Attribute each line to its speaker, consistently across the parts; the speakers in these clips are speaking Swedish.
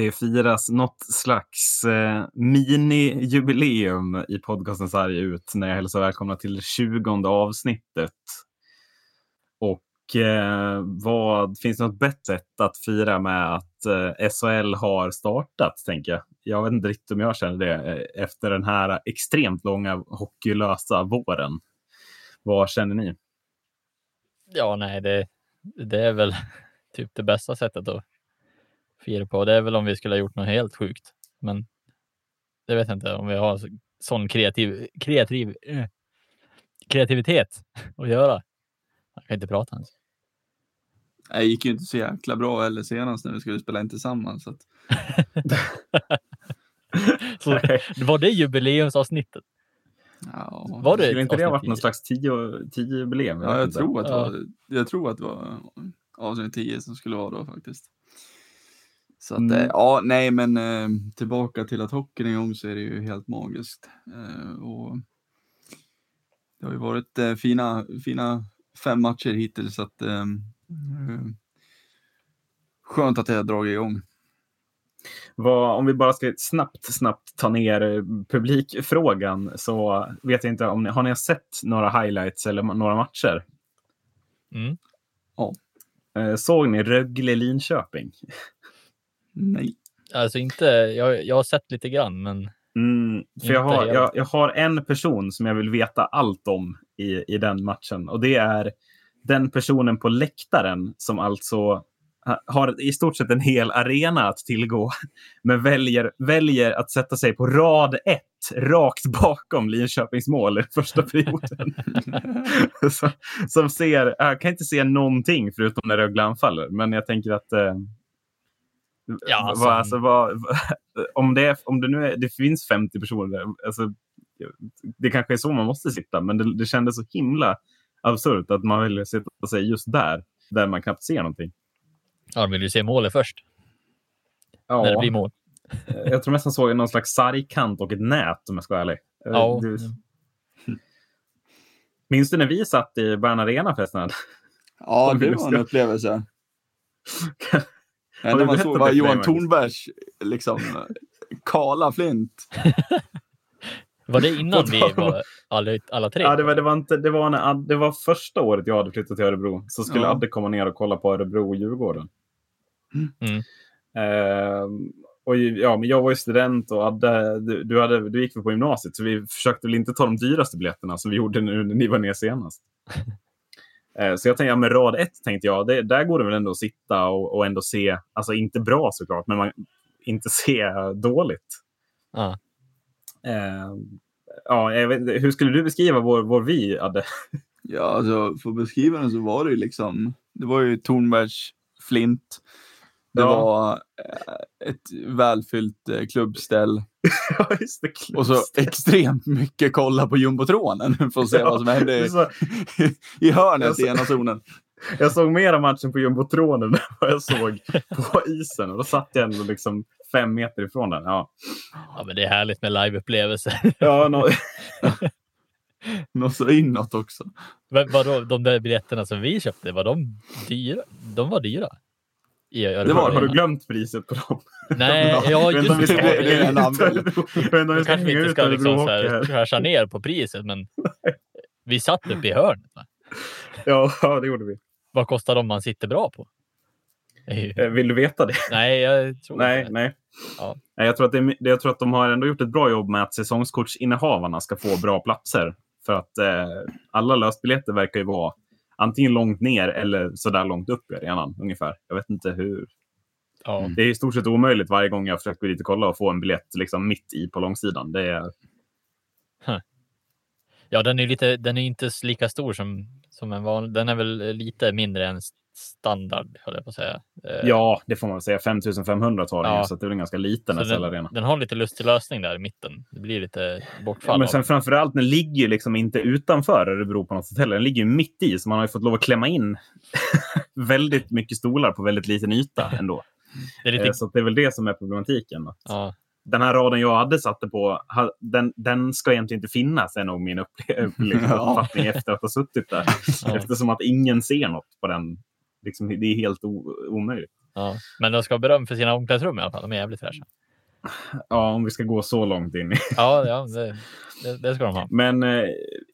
Speaker 1: det firas något slags eh, mini-jubileum i podcasten Sarg ut när jag hälsar välkomna till 20 avsnittet. Och eh, vad, finns det något bättre sätt att fira med att eh, SHL har startat, tänker jag. Jag vet inte riktigt om jag känner det eh, efter den här extremt långa hockeylösa våren. Vad känner ni?
Speaker 2: Ja, nej, det, det är väl typ det bästa sättet att fira på. Det är väl om vi skulle ha gjort något helt sjukt, men det vet jag inte om vi har sån kreativ, kreativ, äh, kreativitet att göra. Jag kan inte prata ens.
Speaker 3: Det gick ju inte så jäkla bra heller senast när vi skulle spela in tillsammans. Så, att...
Speaker 2: så var det jubileumsavsnittet?
Speaker 3: Ja,
Speaker 1: var det skulle inte det ha varit någon slags tio, tio jubileum?
Speaker 3: Ja, jag tror, att det var, jag tror att det var avsnitt 10 som skulle vara då faktiskt. Så att, mm. ja, nej, men eh, tillbaka till att hockeyn en gång så är det ju helt magiskt. Eh, och det har ju varit eh, fina, fina fem matcher hittills, så att eh, skönt att det har dragit igång.
Speaker 1: Vad, om vi bara ska snabbt, snabbt ta ner publikfrågan så vet jag inte om ni har ni sett några highlights eller några matcher?
Speaker 2: Mm.
Speaker 1: Ja. Eh, såg ni Rögle-Linköping?
Speaker 3: Nej.
Speaker 2: Alltså inte, jag, jag har sett lite grann, men.
Speaker 1: Mm, för jag har, jag, jag har en person som jag vill veta allt om i, i den matchen och det är den personen på läktaren som alltså har i stort sett en hel arena att tillgå, men väljer, väljer att sätta sig på rad ett, rakt bakom Linköpings mål i första perioden. som, som ser, jag kan inte se någonting förutom när Rögle anfaller, men jag tänker att eh, Ja, alltså. Vad, alltså, vad, om, det, om det nu är, det finns 50 personer, alltså, det kanske är så man måste sitta, men det, det kändes så himla absurt att man att sitta sig just där, där man knappt ser någonting.
Speaker 2: Ja, de vill ju se målet först. Ja. När det blir mål.
Speaker 1: jag tror nästan såg någon slags sargkant och ett nät om jag ska vara ärlig.
Speaker 2: Ja.
Speaker 1: Du... Minns du när vi satt i Bern Arena förresten?
Speaker 3: Ja, det var en upplevelse. Ja, när man såg var Johan Tornbergs liksom kala flint.
Speaker 2: var det innan vi var alla, alla tre?
Speaker 1: Ja, det var, det, var inte, det, var när, det var första året jag hade flyttat till Örebro. Så skulle ja. Adde komma ner och kolla på Örebro och Djurgården.
Speaker 2: Mm.
Speaker 1: Uh, och, ja, men jag var ju student och Adde, du, du, hade, du gick på gymnasiet så vi försökte väl inte ta de dyraste biljetterna som vi gjorde nu när ni var ner senast. Eh, så jag tänkte, ja, med rad ett tänkte jag, det, där går det väl ändå att sitta och, och ändå se, alltså inte bra såklart, men man, inte se dåligt.
Speaker 2: Ja.
Speaker 1: Uh, ja, vet, hur skulle du beskriva vår, vår vi, Adde?
Speaker 3: Ja, alltså för att beskriva den så var det ju liksom, det var ju Tornbergs flint. Det ja. var eh, ett välfyllt eh, klubbställ.
Speaker 1: ja, just det,
Speaker 3: och så extremt mycket kolla på jumbotronen för att se ja, vad som hände i, i hörnet så, i ena zonen.
Speaker 1: Jag såg mera matchen på jumbotronen än vad jag såg på isen och då satt jag ändå liksom fem meter ifrån den. Ja,
Speaker 2: ja men det är härligt med liveupplevelser.
Speaker 1: ja, no...
Speaker 3: Något så inåt också.
Speaker 2: Men vadå, de där biljetterna som vi köpte, var de dyra? De var dyra
Speaker 1: i Det var, har du glömt priset på dem?
Speaker 2: Nej, ja just det.
Speaker 3: Det är en användning.
Speaker 2: Jag kanske inte ska liksom så här, krascha ner på priset, men vi satt uppe i hörnet. Va?
Speaker 1: Ja, ja, det gjorde vi.
Speaker 2: Vad kostar de man sitter bra på?
Speaker 1: Eh, vill du veta det?
Speaker 2: Nej, jag tror
Speaker 1: nej,
Speaker 2: inte.
Speaker 1: Nej.
Speaker 2: Ja.
Speaker 1: Jag, tror att det, jag tror att de har ändå gjort ett bra jobb med att säsongskortsinnehavarna ska få bra platser. För att eh, alla lösbiljetter verkar ju vara antingen långt ner eller så där långt upp i arenan ungefär. Jag vet inte hur.
Speaker 2: Ja.
Speaker 1: Det är i stort sett omöjligt varje gång jag försöker gå dit och kolla och få en biljett liksom mitt i på långsidan. Det är...
Speaker 2: Huh. Ja, den är lite. Den är inte lika stor som som en vanlig. Den är väl lite mindre än standard, höll jag på att säga.
Speaker 1: Eh, ja, det får man väl säga. 5500 tar den ja. så det är en ganska liten
Speaker 2: den, den har lite lustig lösning där i mitten. Det blir lite bortfall. Ja,
Speaker 1: men sen framför allt, den ligger ju liksom inte utanför Örebro på något sätt heller. Den ligger ju mitt i, så man har ju fått lov att klämma in väldigt mycket stolar på väldigt liten yta ändå. Det är lite... Eh, så det är väl det som är problematiken.
Speaker 2: Ja.
Speaker 1: Den här raden jag hade satte på, den, den ska egentligen inte finnas, är nog min uppfattning efter att ha suttit där. Eftersom att ingen ser något på den liksom, det är helt omöjligt.
Speaker 2: Ja, men de ska ha beröm för sina omklädningsrum i alla fall. De är jävligt fräscha.
Speaker 1: Ja, om vi ska gå så långt in.
Speaker 2: Ja, ja det, det, det ska de ha.
Speaker 1: Men eh,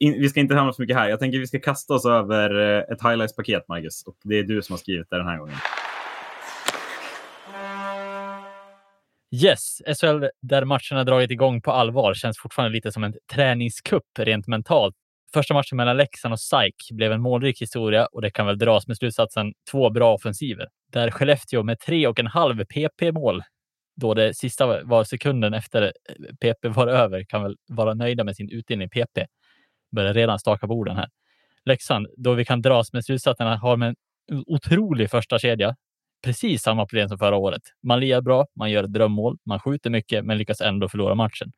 Speaker 1: in, vi ska inte hamna så mycket här. Jag tänker vi ska kasta oss över eh, ett highlights-paket, Marcus. Och det är du som har skrivit det den här gången.
Speaker 2: Yes, SHL där matcherna dragit igång på allvar känns fortfarande lite som en träningskupp rent mentalt. Första matchen mellan Leksand och SAIK blev en målrik historia och det kan väl dras med slutsatsen två bra offensiver. Där Skellefteå med tre och en halv PP-mål, då det sista var sekunden efter eh, PP var över, kan väl vara nöjda med sin utdelning PP. Börjar redan staka borden här. Leksand, då vi kan dras med slutsatsen, har med en otrolig första kedja precis samma problem som förra året. Man lirar bra, man gör ett drömmål, man skjuter mycket, men lyckas ändå förlora matchen.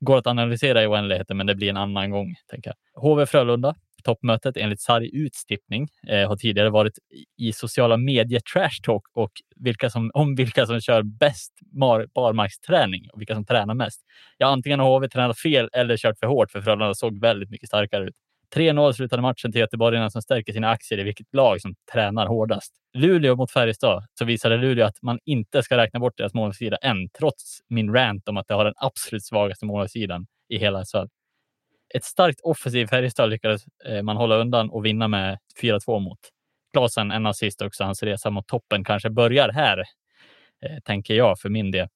Speaker 2: Går att analysera i oändligheten, men det blir en annan gång. Tänker jag. HV Frölunda, toppmötet enligt sarg utstippning, eh, har tidigare varit i sociala medier trash talk och vilka som, om vilka som kör bäst barmarksträning och vilka som tränar mest. Ja, antingen har HV tränat fel eller kört för hårt, för Frölunda såg väldigt mycket starkare ut. 3-0 slutade matchen till göteborgarna som stärker sina aktier i vilket lag som tränar hårdast. Luleå mot Färjestad så visade Luleå att man inte ska räkna bort deras målvaktssida än, trots min rant om att det har den absolut svagaste målvaktssidan i hela SHL. Ett starkt offensivt Färjestad lyckades eh, man hålla undan och vinna med 4-2 mot. Klasen en assist också. Hans resa mot toppen kanske börjar här, eh, tänker jag för min del.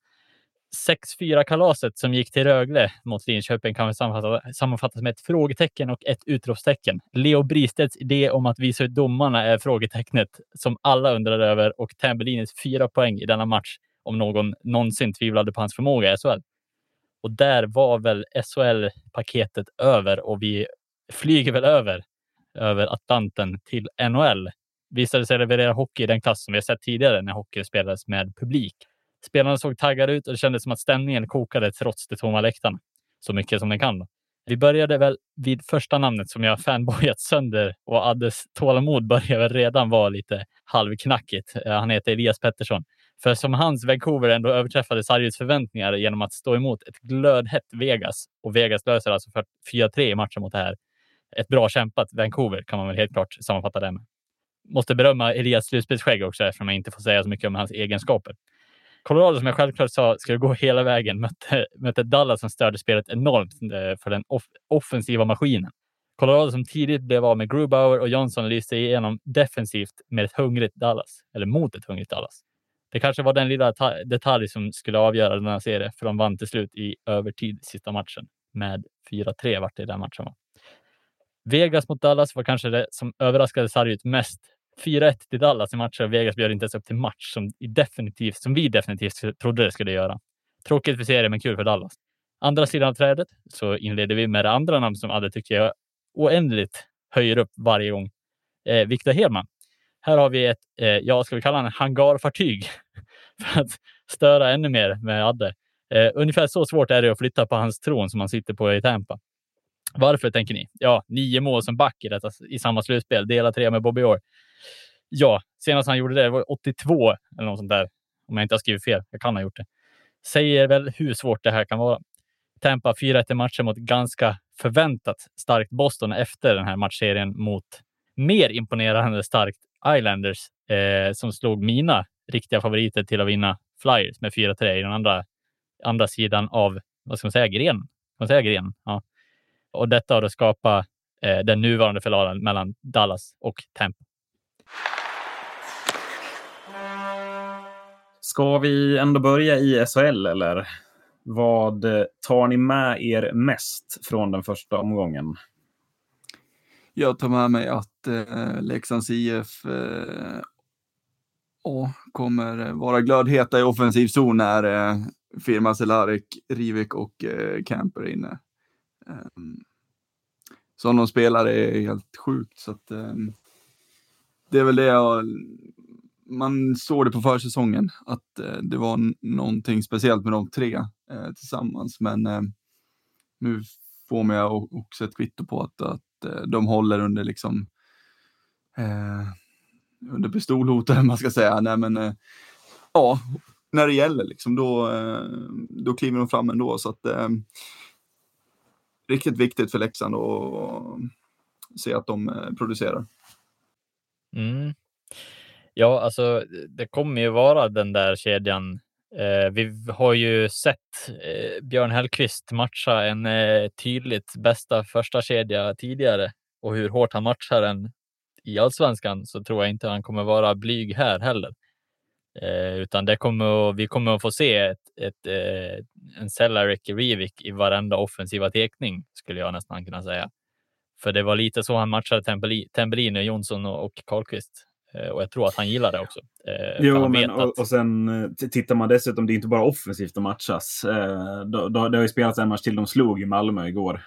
Speaker 2: 6-4-kalaset som gick till Rögle mot Linköping kan sammanfattas med ett frågetecken och ett utropstecken. Leo Bristedts idé om att visa ut domarna är frågetecknet som alla undrar över och Tambellinis fyra poäng i denna match om någon någonsin tvivlade på hans förmåga i SHL. Och där var väl SHL-paketet över och vi flyger väl över, över Atlanten till NHL. Visade sig leverera hockey i den klass som vi har sett tidigare när hockey spelades med publik. Spelarna såg taggade ut och det kändes som att stämningen kokade trots de tomma läktarna. Så mycket som den kan. Vi började väl vid första namnet som jag fanboyat sönder och Addes tålamod började väl redan vara lite halvknackigt. Eh, han heter Elias Pettersson. För som hans Vancouver ändå överträffade Sarjus förväntningar genom att stå emot ett glödhett Vegas och Vegas löser alltså 4-3 i matchen mot det här. Ett bra kämpat Vancouver kan man väl helt klart sammanfatta det med. Måste berömma Elias slutspelsskägg också eftersom jag inte får säga så mycket om hans egenskaper. Colorado, som jag självklart sa, skulle gå hela vägen, mötte, mötte Dallas som störde spelet enormt eh, för den off offensiva maskinen. Colorado som tidigt blev av med Grubauer och Johnson lyste igenom defensivt med ett hungrigt Dallas, eller mot ett hungrigt Dallas. Det kanske var den lilla detalj som skulle avgöra denna serie, för de vann till slut i övertid sista matchen med 4-3 vart det i den matchen var. Vegas mot Dallas var kanske det som överraskade sarget mest 4-1 till Dallas i matcher och Vegas bjöd inte ens upp till match som, definitivt, som vi definitivt trodde det skulle göra. Tråkigt för serien, men kul för Dallas. Andra sidan av trädet så inleder vi med det andra namn som Adde tycker jag oändligt höjer upp varje gång. Eh, Viktor Hedman. Här har vi ett, eh, ja, ska vi kalla honom hangarfartyg för att störa ännu mer med Adde. Eh, ungefär så svårt är det att flytta på hans tron som han sitter på i Tampa. Varför tänker ni? Ja, nio mål som back i, detta, i samma slutspel. Dela tre med Bobby Orr. Ja, senast han gjorde det var 82 eller något sånt där. Om jag inte har skrivit fel. Jag kan ha gjort det. Säger väl hur svårt det här kan vara. Tampa 4-1 i matchen mot ganska förväntat starkt Boston efter den här matchserien mot mer imponerande starkt Islanders eh, som slog mina riktiga favoriter till att vinna Flyers med 4-3 i den andra, andra sidan av, vad ska man säga, gren? Kan man säga gren? Ja. Och detta har då skapat eh, den nuvarande förloraren mellan Dallas och Tampa.
Speaker 1: Ska vi ändå börja i SHL eller? Vad tar ni med er mest från den första omgången?
Speaker 3: Jag tar med mig att eh, Leksands IF eh, oh, kommer vara glödheta i offensiv zon när eh, Firma Cehlárik, Rivik och eh, Camper är inne. Um, som de spelar är helt sjukt. Så att, um, det är väl det jag man såg det på försäsongen att eh, det var någonting speciellt med de tre eh, tillsammans. Men eh, nu får man också ett kvitto på att, att eh, de håller under liksom eh, under pistolhot eller man ska säga. Nej, men eh, ja, när det gäller liksom då, eh, då kliver de fram ändå. Så att, ehm, riktigt viktigt för Leksand att se att de eh, producerar.
Speaker 2: Mm. Ja, alltså det kommer ju vara den där kedjan. Eh, vi har ju sett eh, Björn Hellkvist matcha en eh, tydligt bästa första kedja tidigare och hur hårt han matchar den i allsvenskan så tror jag inte han kommer vara blyg här heller. Eh, utan det kommer, vi kommer att få se ett, ett, eh, en Cehlarik Rivik i varenda offensiva tekning skulle jag nästan kunna säga. För det var lite så han matchade Tembelin, Jonsson och, och Karlqvist. Eh, och jag tror att han gillar det också.
Speaker 1: Eh, jo, men, att... och, och, sen eh, tittar man dessutom, det är inte bara offensivt de matchas. Då, då, det har ju spelats en match till de slog i Malmö igår.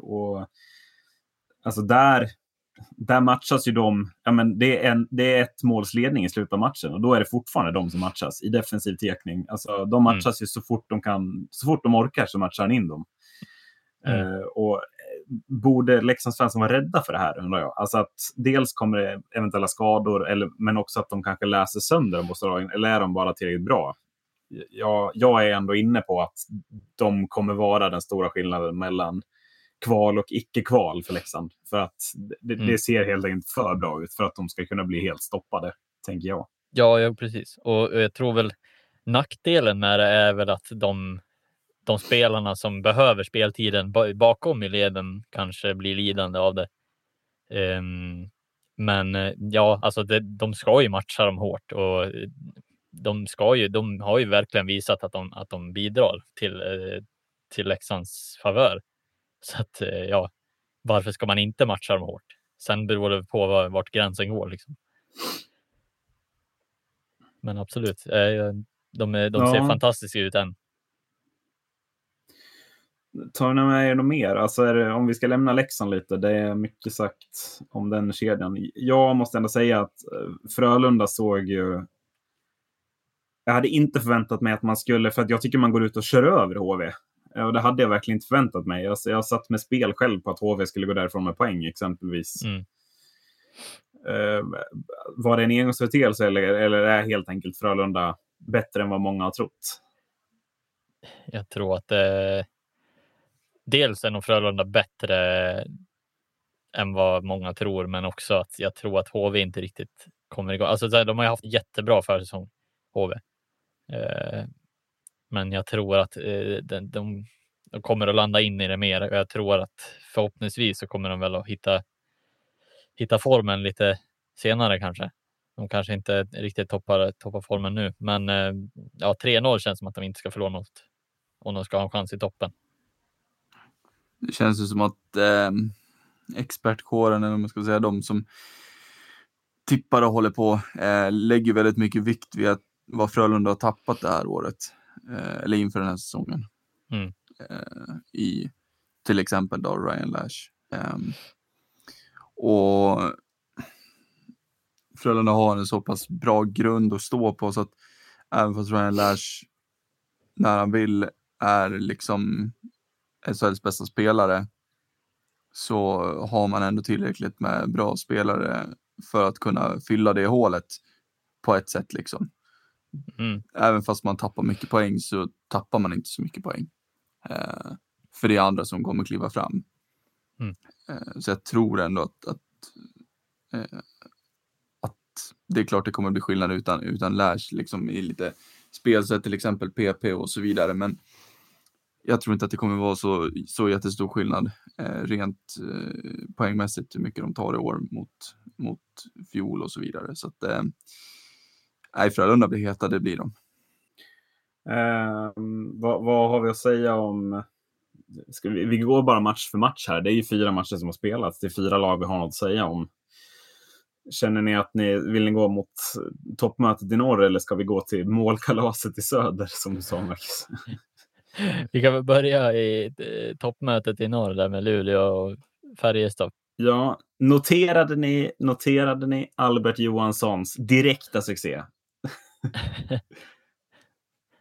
Speaker 1: Och Alltså där, där matchas ju de, ja men det är, en, det är ett målsledning i slutet av matchen och då är det fortfarande de som matchas i defensiv tekning. Alltså de mm. matchas mm. ju så fort de kan, så fort de orkar så matchar han in dem. Mm. Uh, och borde Leksandsfansen vara rädda för det här undrar jag? Alltså att dels kommer det eventuella skador, eller, men också att de kanske läser sönder dem eller är de bara tillräckligt bra? Jag, jag är ändå inne på att de kommer vara den stora skillnaden mellan kval och icke-kval för Leksand. För att det, mm. det, ser helt enkelt för bra ut för att de ska kunna bli helt stoppade, tänker jag.
Speaker 2: Ja, ja precis. Och jag tror väl nackdelen med det är väl att de, de spelarna som behöver speltiden bakom i leden kanske blir lidande av det. Um, men ja, alltså det, de ska ju matcha dem hårt och de ska ju. De har ju verkligen visat att de, att de bidrar till, eh, till Leksands favör. Så att eh, ja, varför ska man inte matcha dem hårt? Sen beror det på var, vart gränsen går. Liksom. Men absolut, eh, de, de ja. ser fantastiska ut än.
Speaker 1: Tar ni med er något mer? Alltså det, om vi ska lämna Leksand lite, det är mycket sagt om den kedjan. Jag måste ändå säga att eh, Frölunda såg ju... Jag hade inte förväntat mig att man skulle, för att jag tycker man går ut och kör över HV. Och det hade jag verkligen inte förväntat mig. Jag, jag satt med spel själv på att HV skulle gå därifrån med poäng exempelvis. Mm. Uh, var det en engångsföreteelse eller, eller är helt enkelt Frölunda bättre än vad många har trott?
Speaker 2: Jag tror att eh, dels är nog Frölunda bättre än vad många tror, men också att jag tror att HV inte riktigt kommer igång. Alltså, de har ju haft jättebra försäsong, HV. Eh, men jag tror att eh, de, de, de, kommer att landa in i det mer och jag tror att förhoppningsvis så kommer de väl att hitta, hitta formen lite senare kanske. De kanske inte riktigt toppar, toppar formen nu, men eh, ja, 3-0 känns som att de inte ska förlora något om de ska ha en chans i toppen.
Speaker 3: Det känns ju som att eh, expertkåren, eller man ska säga de som tippar och håller på, eh, lägger väldigt mycket vikt vid att vad Frölunda har tappat det här året eller inför den här säsongen. Mm. Eh, I till exempel då Ryan Lash. Ehm, och Frölunda har en så pass bra grund att stå på så att även fast Ryan Lash när han vill är liksom SHLs bästa spelare så har man ändå tillräckligt med bra spelare för att kunna fylla det hålet på ett sätt liksom. Mm. Även fast man tappar mycket poäng så tappar man inte så mycket poäng. Eh, för det är andra som kommer kliva fram. Mm. Eh, så jag tror ändå att, att, eh, att det är klart det kommer bli skillnad utan, utan Lash liksom i lite spelsätt, till exempel PP och så vidare. Men jag tror inte att det kommer vara så, så jättestor skillnad eh, rent eh, poängmässigt hur mycket de tar i år mot, mot fjol och så vidare. Så att, eh, Nej, Frölunda blir heta, det blir de.
Speaker 1: Eh, vad, vad, har vi att säga om... Vi, vi, går bara match för match här. Det är ju fyra matcher som har spelats. Det är fyra lag vi har något att säga om. Känner ni att ni vill ni gå mot toppmötet i norr eller ska vi gå till målkalaset i söder som du sa Marcus?
Speaker 2: vi kan väl börja i eh, toppmötet i norr där med Luleå och Färjestad.
Speaker 1: Ja, noterade ni, noterade ni Albert Johanssons direkta succé?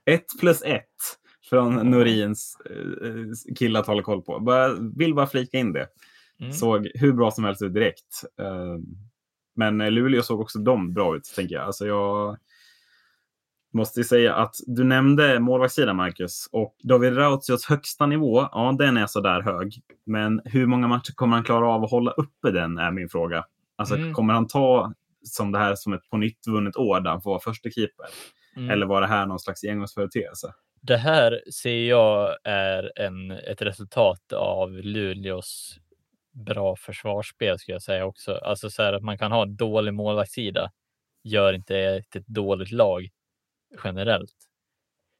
Speaker 1: ett plus ett från Norins eh, killar att hålla koll på. Bara, vill bara flika in det. Mm. Såg hur bra som helst ut direkt. Uh, men Luleå såg också de bra ut, tänker jag. Alltså jag måste ju säga att du nämnde målvaktssidan, Marcus. Och David Rautios högsta nivå, ja, den är så där hög. Men hur många matcher kommer han klara av att hålla uppe den, är min fråga. Alltså, mm. kommer han ta som det här som ett på nytt vunnet år där han får vara första keeper? Mm. Eller var det här någon slags engångsföreteelse?
Speaker 2: Det här ser jag är en, ett resultat av Luleås bra försvarsspel skulle jag säga också. Alltså så här att man kan ha en dålig målvaktssida gör inte ett, ett dåligt lag generellt.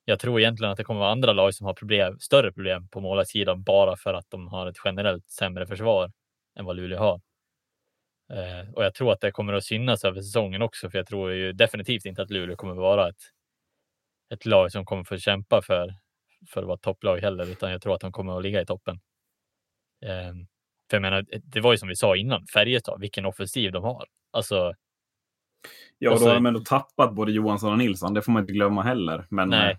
Speaker 2: Jag tror egentligen att det kommer vara andra lag som har problem, större problem på målvaktssidan bara för att de har ett generellt sämre försvar än vad Luleå har. Eh, och jag tror att det kommer att synas över säsongen också, för jag tror ju definitivt inte att Luleå kommer vara ett, ett lag som kommer få kämpa för, för att vara topplag heller, utan jag tror att de kommer att ligga i toppen. Eh, för jag menar, det var ju som vi sa innan, Färjestad, vilken offensiv de har. Alltså,
Speaker 1: Ja, och då har de ändå tappat både Johansson och Nilsson. Det får man inte glömma heller. Men,
Speaker 2: nej. Eh,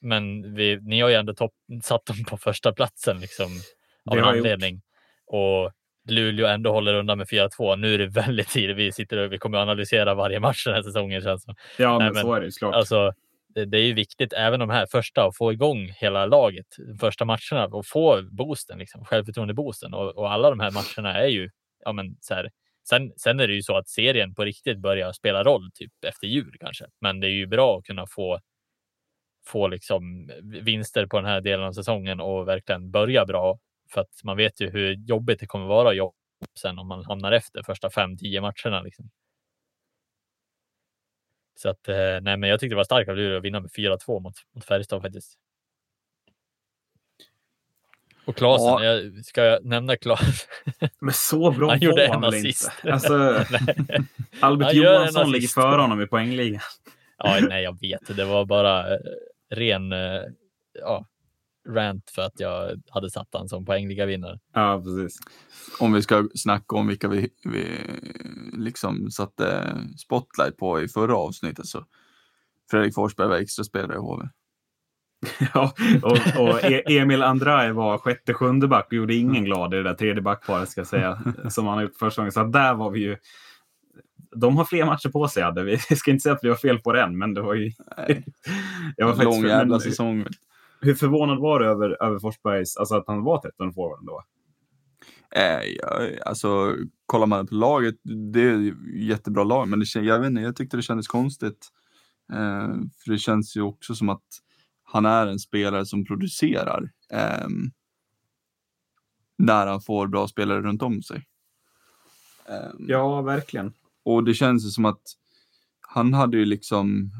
Speaker 2: men vi, ni har ju ändå topp, satt dem på första platsen liksom, av en anledning. Gjort. Och Luleå ändå håller undan med 4-2. Nu är det väldigt tidigt. Vi sitter och vi kommer att analysera varje match den här säsongen. Känns som.
Speaker 1: Ja, men, men så är det såklart.
Speaker 2: Alltså, det, det, är ju viktigt, även de här första, att få igång hela laget, första matcherna och få boosten, liksom, självförtroende-boosten. Och, och alla de här matcherna är ju, ja men så här, Sen, sen är det ju så att serien på riktigt börjar spela roll typ efter jul kanske, men det är ju bra att kunna få få liksom vinster på den här delen av säsongen och verkligen börja bra för att man vet ju hur jobbigt det kommer vara jobb sen om man hamnar efter första fem, tio matcherna. Liksom. Så att eh, nej, men jag tyckte det var starkt av Luleå att vinna med 4-2 mot, mot Färjestad faktiskt. Och Klasen, ja. jag, ska jag nämna Klas?
Speaker 1: Men så bra
Speaker 2: han gjorde en assist.
Speaker 1: Alltså, Albert Johansson ligger före honom i poängligan.
Speaker 2: ja, nej, jag vet. Det var bara eh, ren eh, ja, rant för att jag hade satt han som poängliga vinnare.
Speaker 1: Ja, precis.
Speaker 3: Om vi ska snacka om vilka vi, vi liksom satte spotlight på i förra avsnittet så Fredrik Forsberg var extra spelare i HV.
Speaker 1: Ja, och, och e- Emil Andrae var sjätte, sjunde back och gjorde ingen glad i det där tredje backparet ska jag säga, som han har gjort första gången. Så där var vi ju. De har fler matcher på sig, hade vi. ska inte säga att vi var fel på det än, men det var ju.
Speaker 3: jag var Lång jävla säsong.
Speaker 1: Hur förvånad var du över, över Forsbergs, alltså att han var 13 forward då?
Speaker 3: Eh, alltså, kollar man på laget, det är ett jättebra lag, men det, jag, vet inte, jag tyckte det kändes konstigt. Eh, för det känns ju också som att han är en spelare som producerar eh, när han får bra spelare runt om sig.
Speaker 1: Eh, ja, verkligen.
Speaker 3: Och det känns ju som att han hade ju liksom,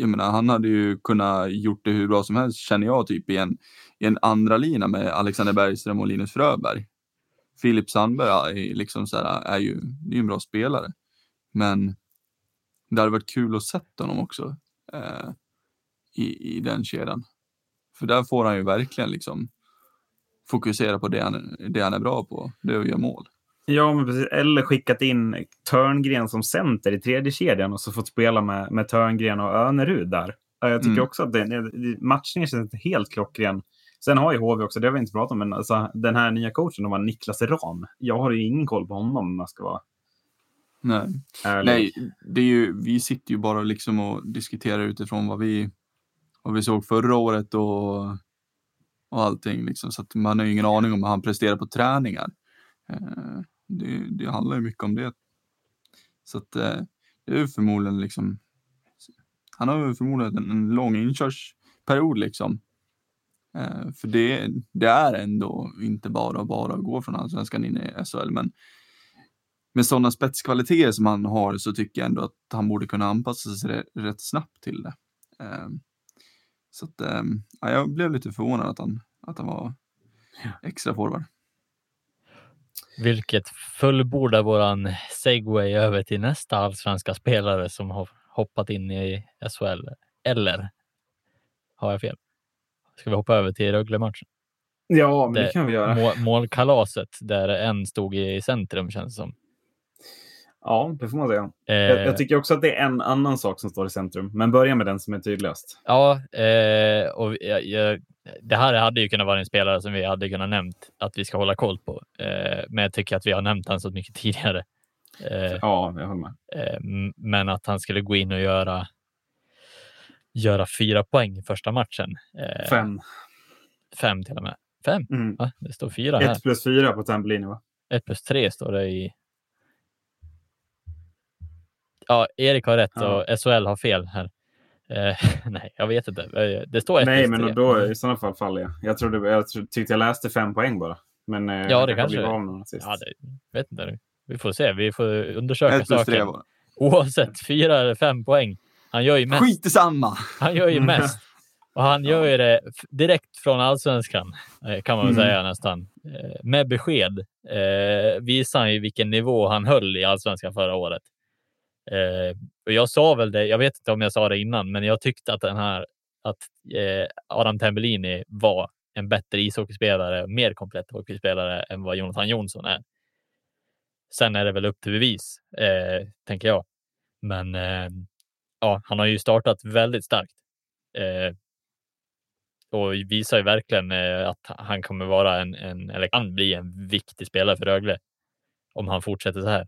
Speaker 3: jag menar, han hade ju kunnat gjort det hur bra som helst känner jag typ i en, i en andra lina med Alexander Bergström och Linus Fröberg. Filip Sandberg är, liksom så här, är ju är en bra spelare. Men det hade varit kul att se honom också. Eh, i, i den kedjan. För där får han ju verkligen liksom fokusera på det han, det han är bra på, det är att göra mål.
Speaker 1: Ja, men precis. Eller skickat in Törngren som center i tredje kedjan och så fått spela med, med Törngren och Önerud där. Jag tycker mm. också att det, matchningen känns inte helt klockren. Sen har ju HV också, det har vi inte pratat om, men alltså, den här nya coachen, de var Niklas Ram. Jag har ju ingen koll på honom om jag ska vara
Speaker 3: Nej, Nej det är ju, vi sitter ju bara liksom och diskuterar utifrån vad vi vad vi såg förra året och, och allting. Liksom. Så att man har ju ingen aning om hur han presterar på träningar. Eh, det, det handlar ju mycket om det. Så att eh, det är förmodligen liksom. Han har förmodligen en, en lång inkörsperiod liksom. Eh, för det, det är ändå inte bara bara att gå från allsvenskan in i SHL, men med sådana spetskvaliteter som han har så tycker jag ändå att han borde kunna anpassa sig rätt snabbt till det. Så att, ja, jag blev lite förvånad att han, att han var extra forward.
Speaker 2: Vilket fullbordar våran segway över till nästa allsvenska spelare som har hoppat in i SHL. Eller har jag fel? Ska vi hoppa över till Rögle-matchen?
Speaker 1: Ja, men det, det kan vi göra.
Speaker 2: Mål, målkalaset där en stod i centrum känns det som.
Speaker 1: Ja, det får man säga. Eh, jag, jag, tycker också att det är en annan sak som står i centrum, men börja med den som är tydligast.
Speaker 2: Ja, eh, och jag, jag, det här hade ju kunnat vara en spelare som vi hade kunnat nämnt att vi ska hålla koll på, eh, men jag tycker att vi har nämnt han så mycket tidigare.
Speaker 1: Eh, ja, jag håller med.
Speaker 2: Eh, men att han skulle gå in och göra göra fyra poäng i första matchen.
Speaker 1: Eh, fem.
Speaker 2: Fem till och med. Fem? Mm. Va? Det står fyra här.
Speaker 1: Ett plus fyra på Tambellini, va?
Speaker 2: Ett plus tre står det i ja, Erik har rätt ja. och SHL har fel här. Eh, nej, jag vet inte. Eh, det står
Speaker 1: Nej, men då i sådana fall faller jag. Jag, trodde, jag tyckte jag läste fem poäng bara. Men eh,
Speaker 2: ja, det kanske det Ja, det, vet inte. Vi får se. Vi får undersöka saken. Oavsett, fyra eller fem poäng. Han gör ju mest.
Speaker 3: Skit samma.
Speaker 2: Han gör ju mest. Och han gör ju det direkt från allsvenskan, eh, kan man väl mm. säga nästan. Eh, med besked eh, visar han ju vilken nivå han höll i allsvenskan förra året. Eh, och jag sa väl det, jag vet inte om jag sa det innan, men jag tyckte att den här att eh, Adam Tambellini var en bättre ishockeyspelare, mer komplett hockeyspelare än vad Jonathan Jonsson är. Sen är det väl upp till bevis, eh, tänker jag. Men eh, ja, han har ju startat väldigt starkt eh, och visar ju verkligen eh, att han kommer vara en, en, eller kan bli en viktig spelare för Rögle om han fortsätter så här.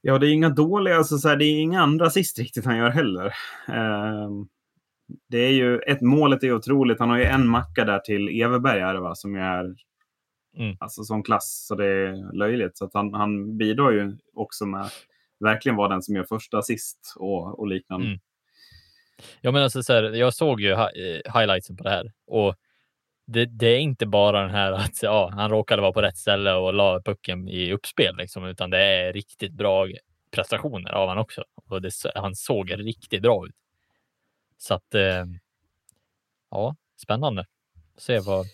Speaker 1: Ja, det är inga dåliga, alltså så här, det är inga andra assist riktigt han gör heller. Eh, det är ju, ett målet är otroligt. Han har ju en macka där till Everberg är det, va, som är mm. alltså sån klass så det är löjligt. Så att han, han bidrar ju också med verkligen vara den som gör första assist och, och liknande. Mm.
Speaker 2: Ja, men alltså, så här, jag såg ju highlightsen på det här och det, det, är inte bara den här att ja, han råkade vara på rätt ställe och la pucken i uppspel, liksom, utan det är riktigt bra prestationer av han också. Och det, han såg riktigt bra ut. Så att, eh, ja, spännande. Se vad,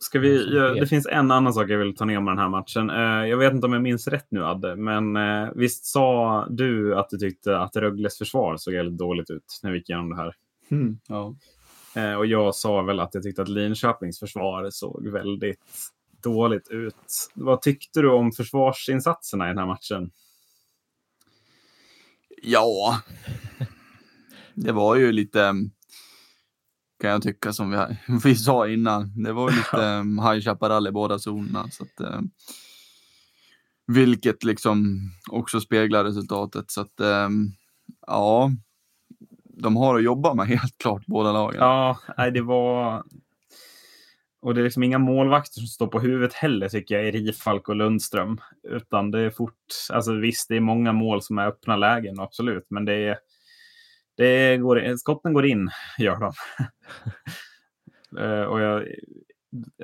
Speaker 1: Ska vi, ja, det finns en annan sak jag vill ta ner med den här matchen. Eh, jag vet inte om jag minns rätt nu Adde, men eh, visst sa du att du tyckte att Rögles försvar såg väldigt dåligt ut när vi gick igenom det här?
Speaker 3: Mm, ja.
Speaker 1: Eh, och jag sa väl att jag tyckte att Linköpings försvar såg väldigt dåligt ut. Vad tyckte du om försvarsinsatserna i den här matchen?
Speaker 3: Ja, det var ju lite kan jag tycka som vi, vi sa innan. Det var lite um, High Chaparral i båda zonerna. Så att, um, vilket liksom också speglar resultatet. Så att um, ja, de har att jobba med helt klart båda lagen.
Speaker 1: Ja, nej, det var... Och det är liksom inga målvakter som står på huvudet heller tycker jag i Rifalk och Lundström. Utan det är fort, alltså visst det är många mål som är öppna lägen, absolut. Men det är, det går, skotten går in, gör de. uh, och jag,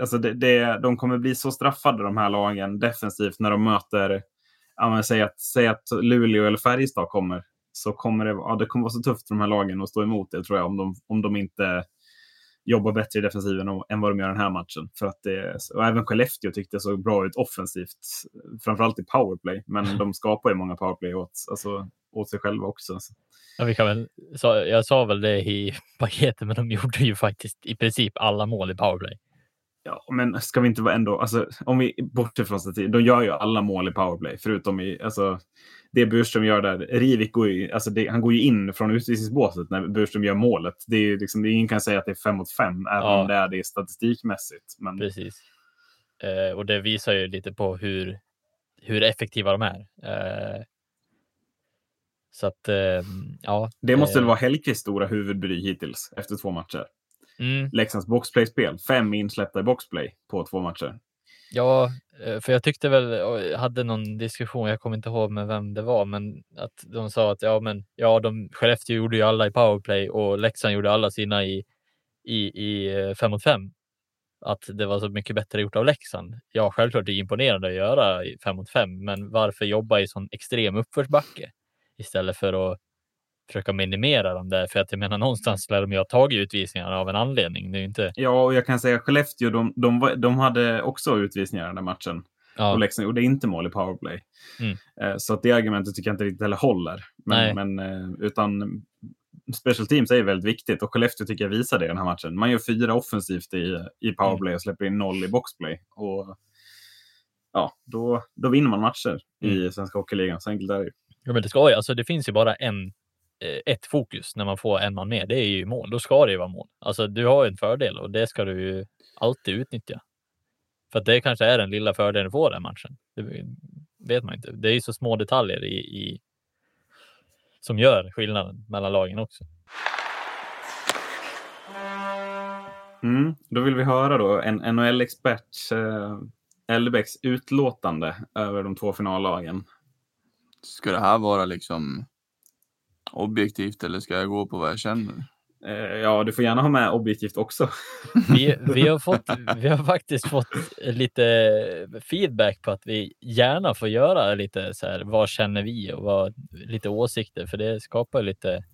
Speaker 1: alltså det, det, de kommer bli så straffade de här lagen defensivt när de möter, säg, att, säg att Luleå eller Färjestad kommer. Så kommer det, ja, det kommer vara så tufft för de här lagen att stå emot det tror jag om de, om de inte jobbar bättre i defensiven än vad de gör den här matchen. För att det, och även Skellefteå tyckte det såg bra ut offensivt, framförallt i powerplay. Men de skapar ju många powerplay åt, alltså, åt sig själva också.
Speaker 2: Ja, vi kan väl, så, jag sa väl det i paketet, men de gjorde ju faktiskt i princip alla mål i powerplay.
Speaker 1: Ja, men ska vi inte vara ändå, alltså, om vi bortser från statistik, de gör ju alla mål i powerplay, förutom i, alltså, det Burström gör där. Rivik går ju, alltså det, han går ju in från utvisningsbåset när Burström gör målet. Det är liksom, ingen kan säga att det är fem mot fem, även ja. om det är det statistikmässigt. Men...
Speaker 2: Precis. Eh, och det visar ju lite på hur, hur effektiva de är. Eh, så att, eh, ja.
Speaker 1: Det måste väl eh, vara Hellkvists stora huvudbry hittills efter två matcher. Mm. Leksands boxplay-spel. Fem insläppta i boxplay på två matcher.
Speaker 2: Ja, eh, för jag tyckte väl, jag hade någon diskussion, jag kommer inte ihåg med vem det var, men att de sa att ja, men ja, de, Skellefteå gjorde ju alla i powerplay och Leksand gjorde alla sina i, i, i eh, fem mot fem. Att det var så mycket bättre gjort av Leksand. Ja, självklart är imponerande att göra i fem mot fem, men varför jobba i sån extrem uppförsbacke? istället för att försöka minimera dem där. För att jag menar någonstans lär de ju ha tagit utvisningar av en anledning. Det är inte...
Speaker 1: Ja, och jag kan säga Skellefteå, de, de, de hade också utvisningar den där matchen. Ja. Och Leksand gjorde inte mål i powerplay. Mm. Eh, så att det argumentet tycker jag inte riktigt heller håller. Men, men, eh, utan special teams är väldigt viktigt och Skellefteå tycker jag visar det i den här matchen. Man gör fyra offensivt i, i powerplay mm. och släpper in noll i boxplay. Och ja, då, då vinner man matcher mm. i Svenska Hockeyligan. Så enkelt är det ju.
Speaker 2: Ja, men det ska ju. Alltså, det finns ju bara en, ett fokus när man får en man med. Det är ju mål. Då ska det ju vara mål. Alltså, du har ju en fördel och det ska du ju alltid utnyttja. För att det kanske är den lilla fördelen du får den matchen. Det vet man inte. Det är ju så små detaljer i, i som gör skillnaden mellan lagen också.
Speaker 1: Mm, då vill vi höra då en NHL-expert, eh, utlåtande över de två finallagen.
Speaker 3: Ska det här vara liksom objektivt eller ska jag gå på vad jag känner?
Speaker 1: Eh, ja, du får gärna ha med objektivt också.
Speaker 2: Vi, vi, har fått, vi har faktiskt fått lite feedback på att vi gärna får göra lite så här, vad känner vi och vad, lite åsikter, för det skapar lite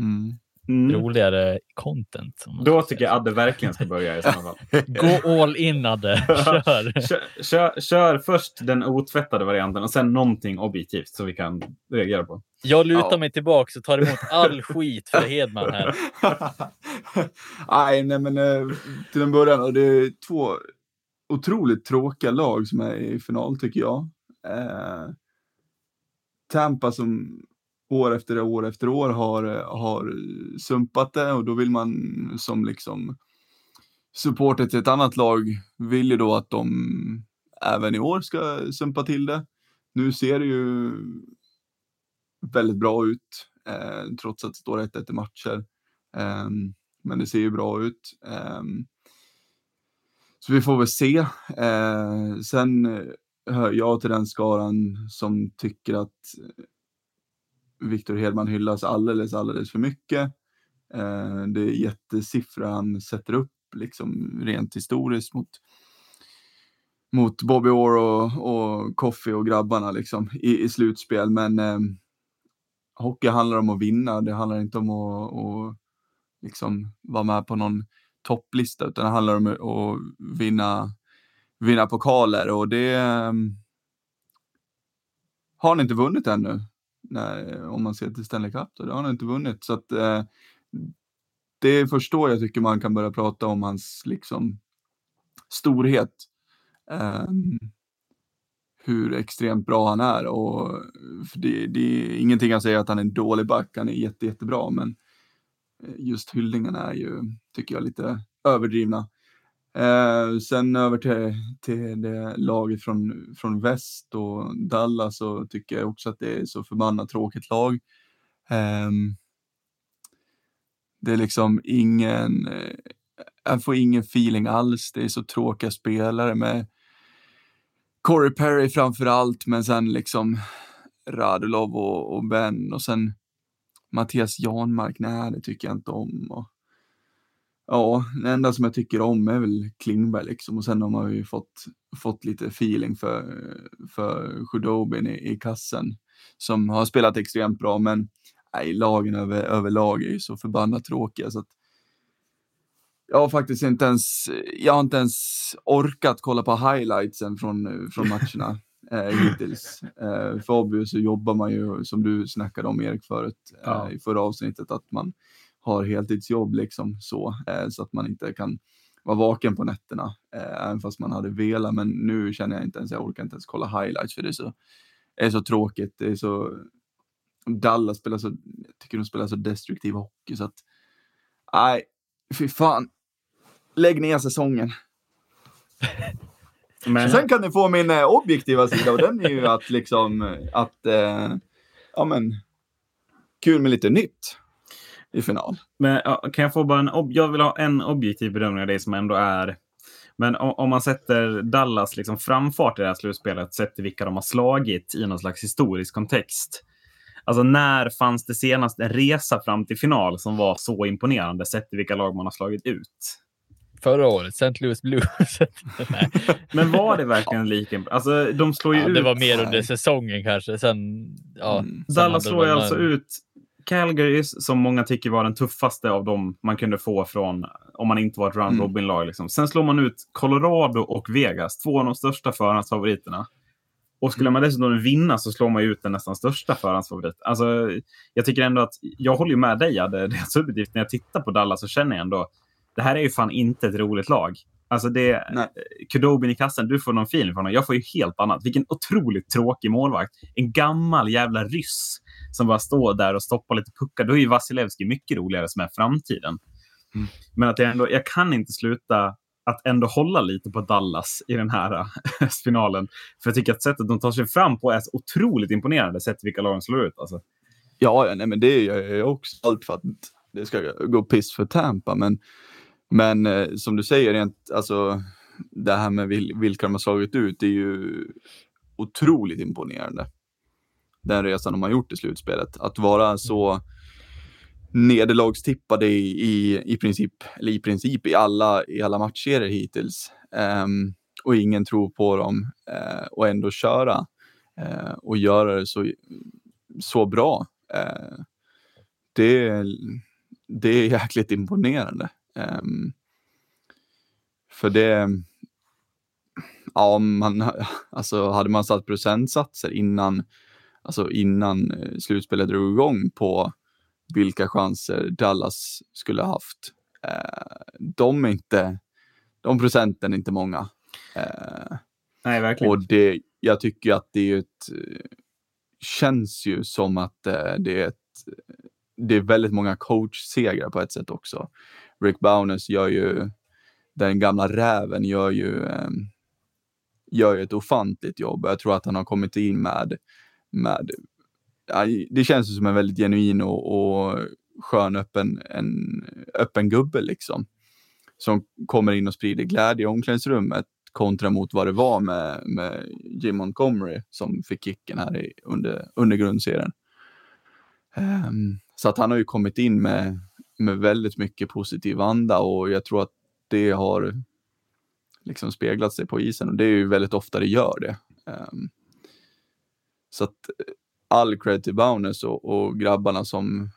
Speaker 3: Mm.
Speaker 1: Mm.
Speaker 2: roligare content.
Speaker 1: Då tycker jag Adde verkligen ska börja i sådana fall.
Speaker 2: så. Gå all in Adde, kör!
Speaker 1: Kör, kör, kör först den otvättade varianten och sen någonting objektivt så vi kan reagera på.
Speaker 2: Jag lutar
Speaker 3: Ja.
Speaker 2: mig tillbaka och tar emot all skit för Hedman här.
Speaker 3: nej, nej, men eh, till en början, och det är två otroligt tråkiga lag som är i final tycker jag. Eh, Tampa som år efter år efter år har, har sumpat det och då vill man som liksom supporter till ett annat lag vill ju då att de även i år ska sumpa till det. Nu ser det ju väldigt bra ut, eh, trots att det står 1-1 i matcher. Eh, men det ser ju bra ut. Eh, så vi får väl se. Eh, sen hör jag till den skaran som tycker att Victor Hedman hyllas alldeles, alldeles för mycket. Eh, det är jättesiffror han sätter upp, liksom rent historiskt mot, mot Bobby Orr och, och Coffee och grabbarna liksom i, i slutspel. Men eh, hockey handlar om att vinna. Det handlar inte om att, att liksom vara med på någon topplista, utan det handlar om att vinna, vinna pokaler och det eh, har han inte vunnit ännu när, eh, om man ser till Stanley Cup, då, det har han inte vunnit. Så att, eh, det är först då jag tycker man kan börja prata om hans liksom, storhet. Eh, hur extremt bra han är. Och, för det, det är ingenting jag säger att han är en dålig back, han är jätte, jättebra, men eh, just hyllningarna är ju, tycker jag, lite överdrivna. Eh, sen över till, till det laget från, från väst och Dallas så tycker jag också att det är så förbannat tråkigt lag. Eh, det är liksom ingen, eh, jag får ingen feeling alls. Det är så tråkiga spelare med Corey Perry framför allt, men sen liksom Radulov och, och Ben och sen Mattias Janmark, nej det tycker jag inte om. Och, ja, det enda som jag tycker om är väl Klingberg liksom och sen har man ju fått, fått lite feeling för, för Sjudobin i, i kassen som har spelat extremt bra, men nej, lagen över, överlag är ju så förbannat tråkiga så att jag har faktiskt inte ens, jag har inte ens orkat kolla på highlightsen från, från matcherna eh, hittills. Eh, för obvious så jobbar man ju, som du snackade om Erik förut, eh,
Speaker 1: Ja.
Speaker 3: i förra avsnittet, att man har heltidsjobb liksom så, eh, så att man inte kan vara vaken på nätterna, eh, även fast man hade velat. Men nu känner jag inte ens, jag orkar inte ens kolla highlights för det är så, det är så tråkigt. Det är så, Dallas spelar så, jag tycker de spelar så destruktiv hockey så att, nej, fy fan. Lägg ner säsongen.
Speaker 1: Men,
Speaker 3: Sen kan ni få min eh, objektiva sida och den är ju att liksom att, eh, ja men, kul med lite nytt i final.
Speaker 1: men kan jag få bara en... Jag vill ha en objektiv bedömning av det som ändå är... Men om, man sätter Dallas liksom framfart i det här slutspelet, sett till vilka de har slagit i någon slags historisk kontext. Alltså när fanns det senast en resa fram till final som var så imponerande, sett till vilka lag man har slagit ut?
Speaker 2: Förra året, St. Louis Blues.
Speaker 1: Men var det verkligen lika? Alltså, de slår ju
Speaker 2: Ja,
Speaker 1: ut...
Speaker 2: det var mer under säsongen kanske. Sen, ja,
Speaker 3: Mm.
Speaker 2: sen
Speaker 1: Dallas slår ju alltså ut Calgary som många tycker var den tuffaste av dem man kunde få från om man inte var ett round
Speaker 3: Mm.
Speaker 1: robin-lag. Liksom. Sen slår man ut Colorado och Vegas, två av de största förhandsfavoriterna. Och skulle man dessutom vinna så slår man ut den nästan största förhandsfavoriten. Alltså, jag tycker ändå att, jag håller ju med dig, Adde, rent subjektivt. När jag tittar på Dallas så känner jag ändå, det här är ju fan inte ett roligt lag. Alltså det,
Speaker 3: Nej.
Speaker 1: Kudobin i kassen, du får någon feeling från honom. Jag får ju helt annat. Vilken otroligt tråkig målvakt. En gammal jävla ryss som bara står där och stoppar lite puckar. Då är ju Vasilevski mycket roligare som är framtiden.
Speaker 3: Mm.
Speaker 1: Men att jag ändå, jag kan inte sluta att ändå hålla lite på Dallas i den här äh, finalen. För jag tycker att sättet de tar sig fram på är så otroligt imponerande, sett vilka lag de slår ut. Alltså.
Speaker 3: Ja, ja nej, men det gör jag också. Allt för att det ska gå piss för Tampa. Men, men eh, som du säger, rent, alltså, det här med vil, vilka de har slagit ut, det är ju otroligt imponerande. Den resan de har gjort i slutspelet. Att vara så nederlagstippade i, i, i princip, eller i princip i alla, i alla matcher hittills. Um, och ingen tror på dem uh, och ändå köra uh, och göra det så, så bra. Uh, det, det är jäkligt imponerande. Um, för det, ja, man, alltså hade man satt procentsatser innan, alltså innan slutspelet drog igång på vilka chanser Dallas skulle ha haft. Eh, de inte, de procenten är inte många.
Speaker 1: Eh, Nej, verkligen.
Speaker 3: Och det, jag tycker att det är ett, känns ju som att eh, det är ett, det är väldigt många coachsegrar på ett sätt också. Rick Bowness gör ju, den gamla räven gör ju, eh, gör ju ett ofantligt jobb. Jag tror att han har kommit in med, med det känns som en väldigt genuin och, och skön öppen, en, öppen gubbe liksom. Som kommer in och sprider glädje i omklädningsrummet kontra mot vad det var med, med Jim Montgomery som fick kicken här i, under, under grundserien. Um, så att han har ju kommit in med, med väldigt mycket positiv anda och jag tror att det har liksom speglat sig på isen och det är ju väldigt ofta det gör det. Um, så att all cred till Bowness och, och grabbarna som,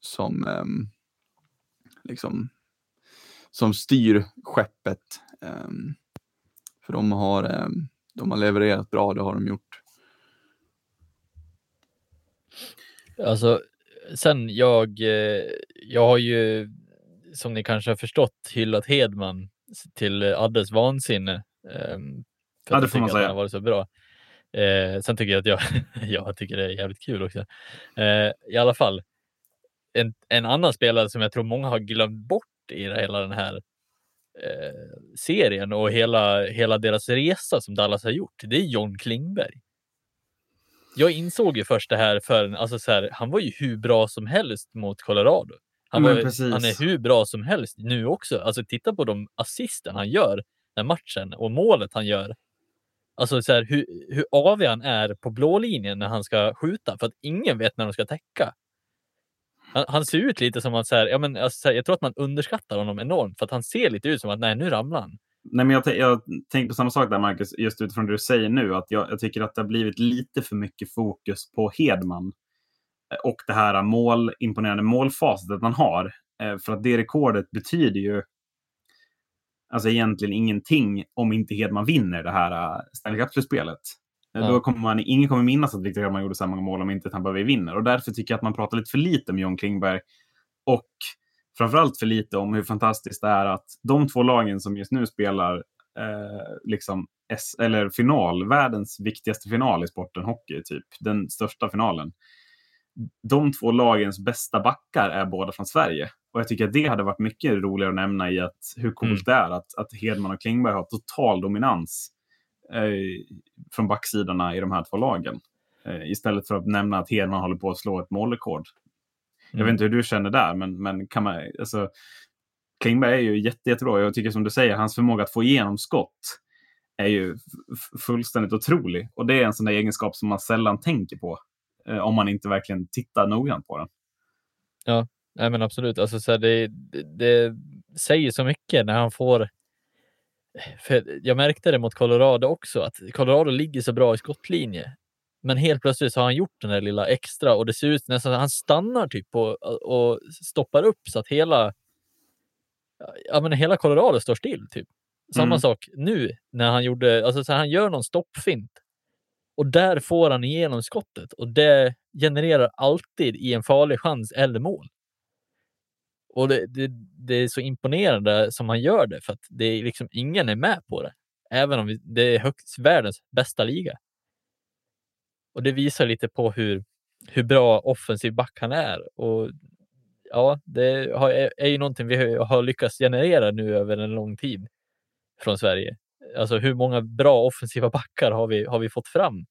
Speaker 3: som, um, liksom, som styr skeppet. Um, för de har, um, de har levererat bra, det har de gjort.
Speaker 2: Alltså, sen jag, eh, jag har ju, som ni kanske har förstått, hyllat Hedman till alldeles vansinne.
Speaker 1: För ja, det får man säga. Han
Speaker 2: har varit så bra. Eh, sen tycker jag att jag, jag tycker det är jävligt kul också. Eh, I alla fall, en, en annan spelare som jag tror många har glömt bort i hela den här eh, serien och hela, hela deras resa som Dallas har gjort, det är John Klingberg. Jag insåg ju först det här för alltså så här, han var ju hur bra som helst mot Colorado. Han, var, han är hur bra som helst nu också. Alltså titta på de assisten han gör den matchen och målet han gör Alltså så här, hur, hur avig han är på blå linjen när han ska skjuta för att ingen vet när de ska täcka. Han, han ser ut lite som att så här, ja, men, alltså, jag tror att man underskattar honom enormt för att han ser lite ut som att nej, nu ramlar han.
Speaker 1: Nej, men jag, jag tänker på samma sak där, Marcus, just utifrån det du säger nu. att jag, jag, tycker att det har blivit lite för mycket fokus på Hedman eh, och det här mål, imponerande målfaset han har. Eh, för att det rekordet betyder ju alltså egentligen ingenting om inte Hedman vinner det här uh, Stanley Cup-slutspelet. Ja. Då kommer man, ingen kommer minnas att Victor Hedman gjorde så många mål om inte Tampa Bay vinner. Och därför tycker jag att man pratar lite för lite om John Klingberg. Och framförallt för lite om hur fantastiskt det är att de två lagen som just nu spelar eh, liksom S eller final, världens viktigaste final i sporten hockey, typ den största finalen. De två lagens bästa backar är båda från Sverige. Och jag tycker att det hade varit mycket roligare att nämna i att hur coolt mm. det är att, att Hedman och Klingberg har total dominans eh, från backsidorna i de här två lagen. Eh, istället för att nämna att Hedman håller på att slå ett målrekord. Mm. Jag vet inte hur du känner där, men, men kan man, alltså, Klingberg är ju jätte, jättebra. Jag tycker som du säger, hans förmåga att få igenom skott är ju fullständigt otrolig. Och det är en sån där egenskap som man sällan tänker på om man inte verkligen tittar noggrant på den.
Speaker 2: Ja, Nej, men absolut. Alltså, så här, det, det, det, säger så mycket när han får... Jag märkte det mot Colorado också, att Colorado ligger så bra i skottlinje. Men helt plötsligt har han gjort den där lilla extra och det ser ut nästan han stannar typ och, och stoppar upp så att hela, ja, men hela Colorado står still. Typ. Samma mm. sak nu när han gjorde, alltså så han gör någon stoppfint och där får han igenom skottet och det genererar alltid i en farlig chans eller mål. Och det, det, det, är så imponerande som han gör det för att det är liksom ingen är med på det. Även om det är högst världens bästa liga. Och det visar lite på hur, hur bra offensiv back han är. Och ja, det har, är ju någonting vi har lyckats generera nu över en lång tid från Sverige. Alltså hur många bra offensiva backar har vi, har vi fått fram?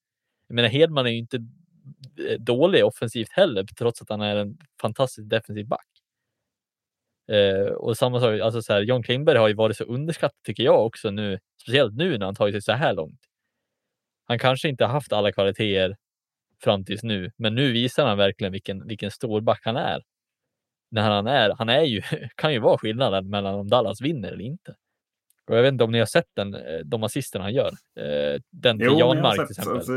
Speaker 2: Jag menar, Hedman är ju inte eh, dålig offensivt heller, trots att han är en fantastisk defensiv back. Eh, och samma sak, alltså så här, John Klingberg har ju varit så underskattad tycker jag också nu, speciellt nu när han tagit sig så här långt. Han kanske inte haft alla kvaliteter fram tills nu. Men nu visar han verkligen vilken, vilken stor back han är. När han är, han är ju, kan ju vara skillnaden mellan om Dallas vinner eller inte. Och jag vet inte om ni har sett den, eh, de assisterna han gör. Eh, den till Janmark till exempel. Alltså,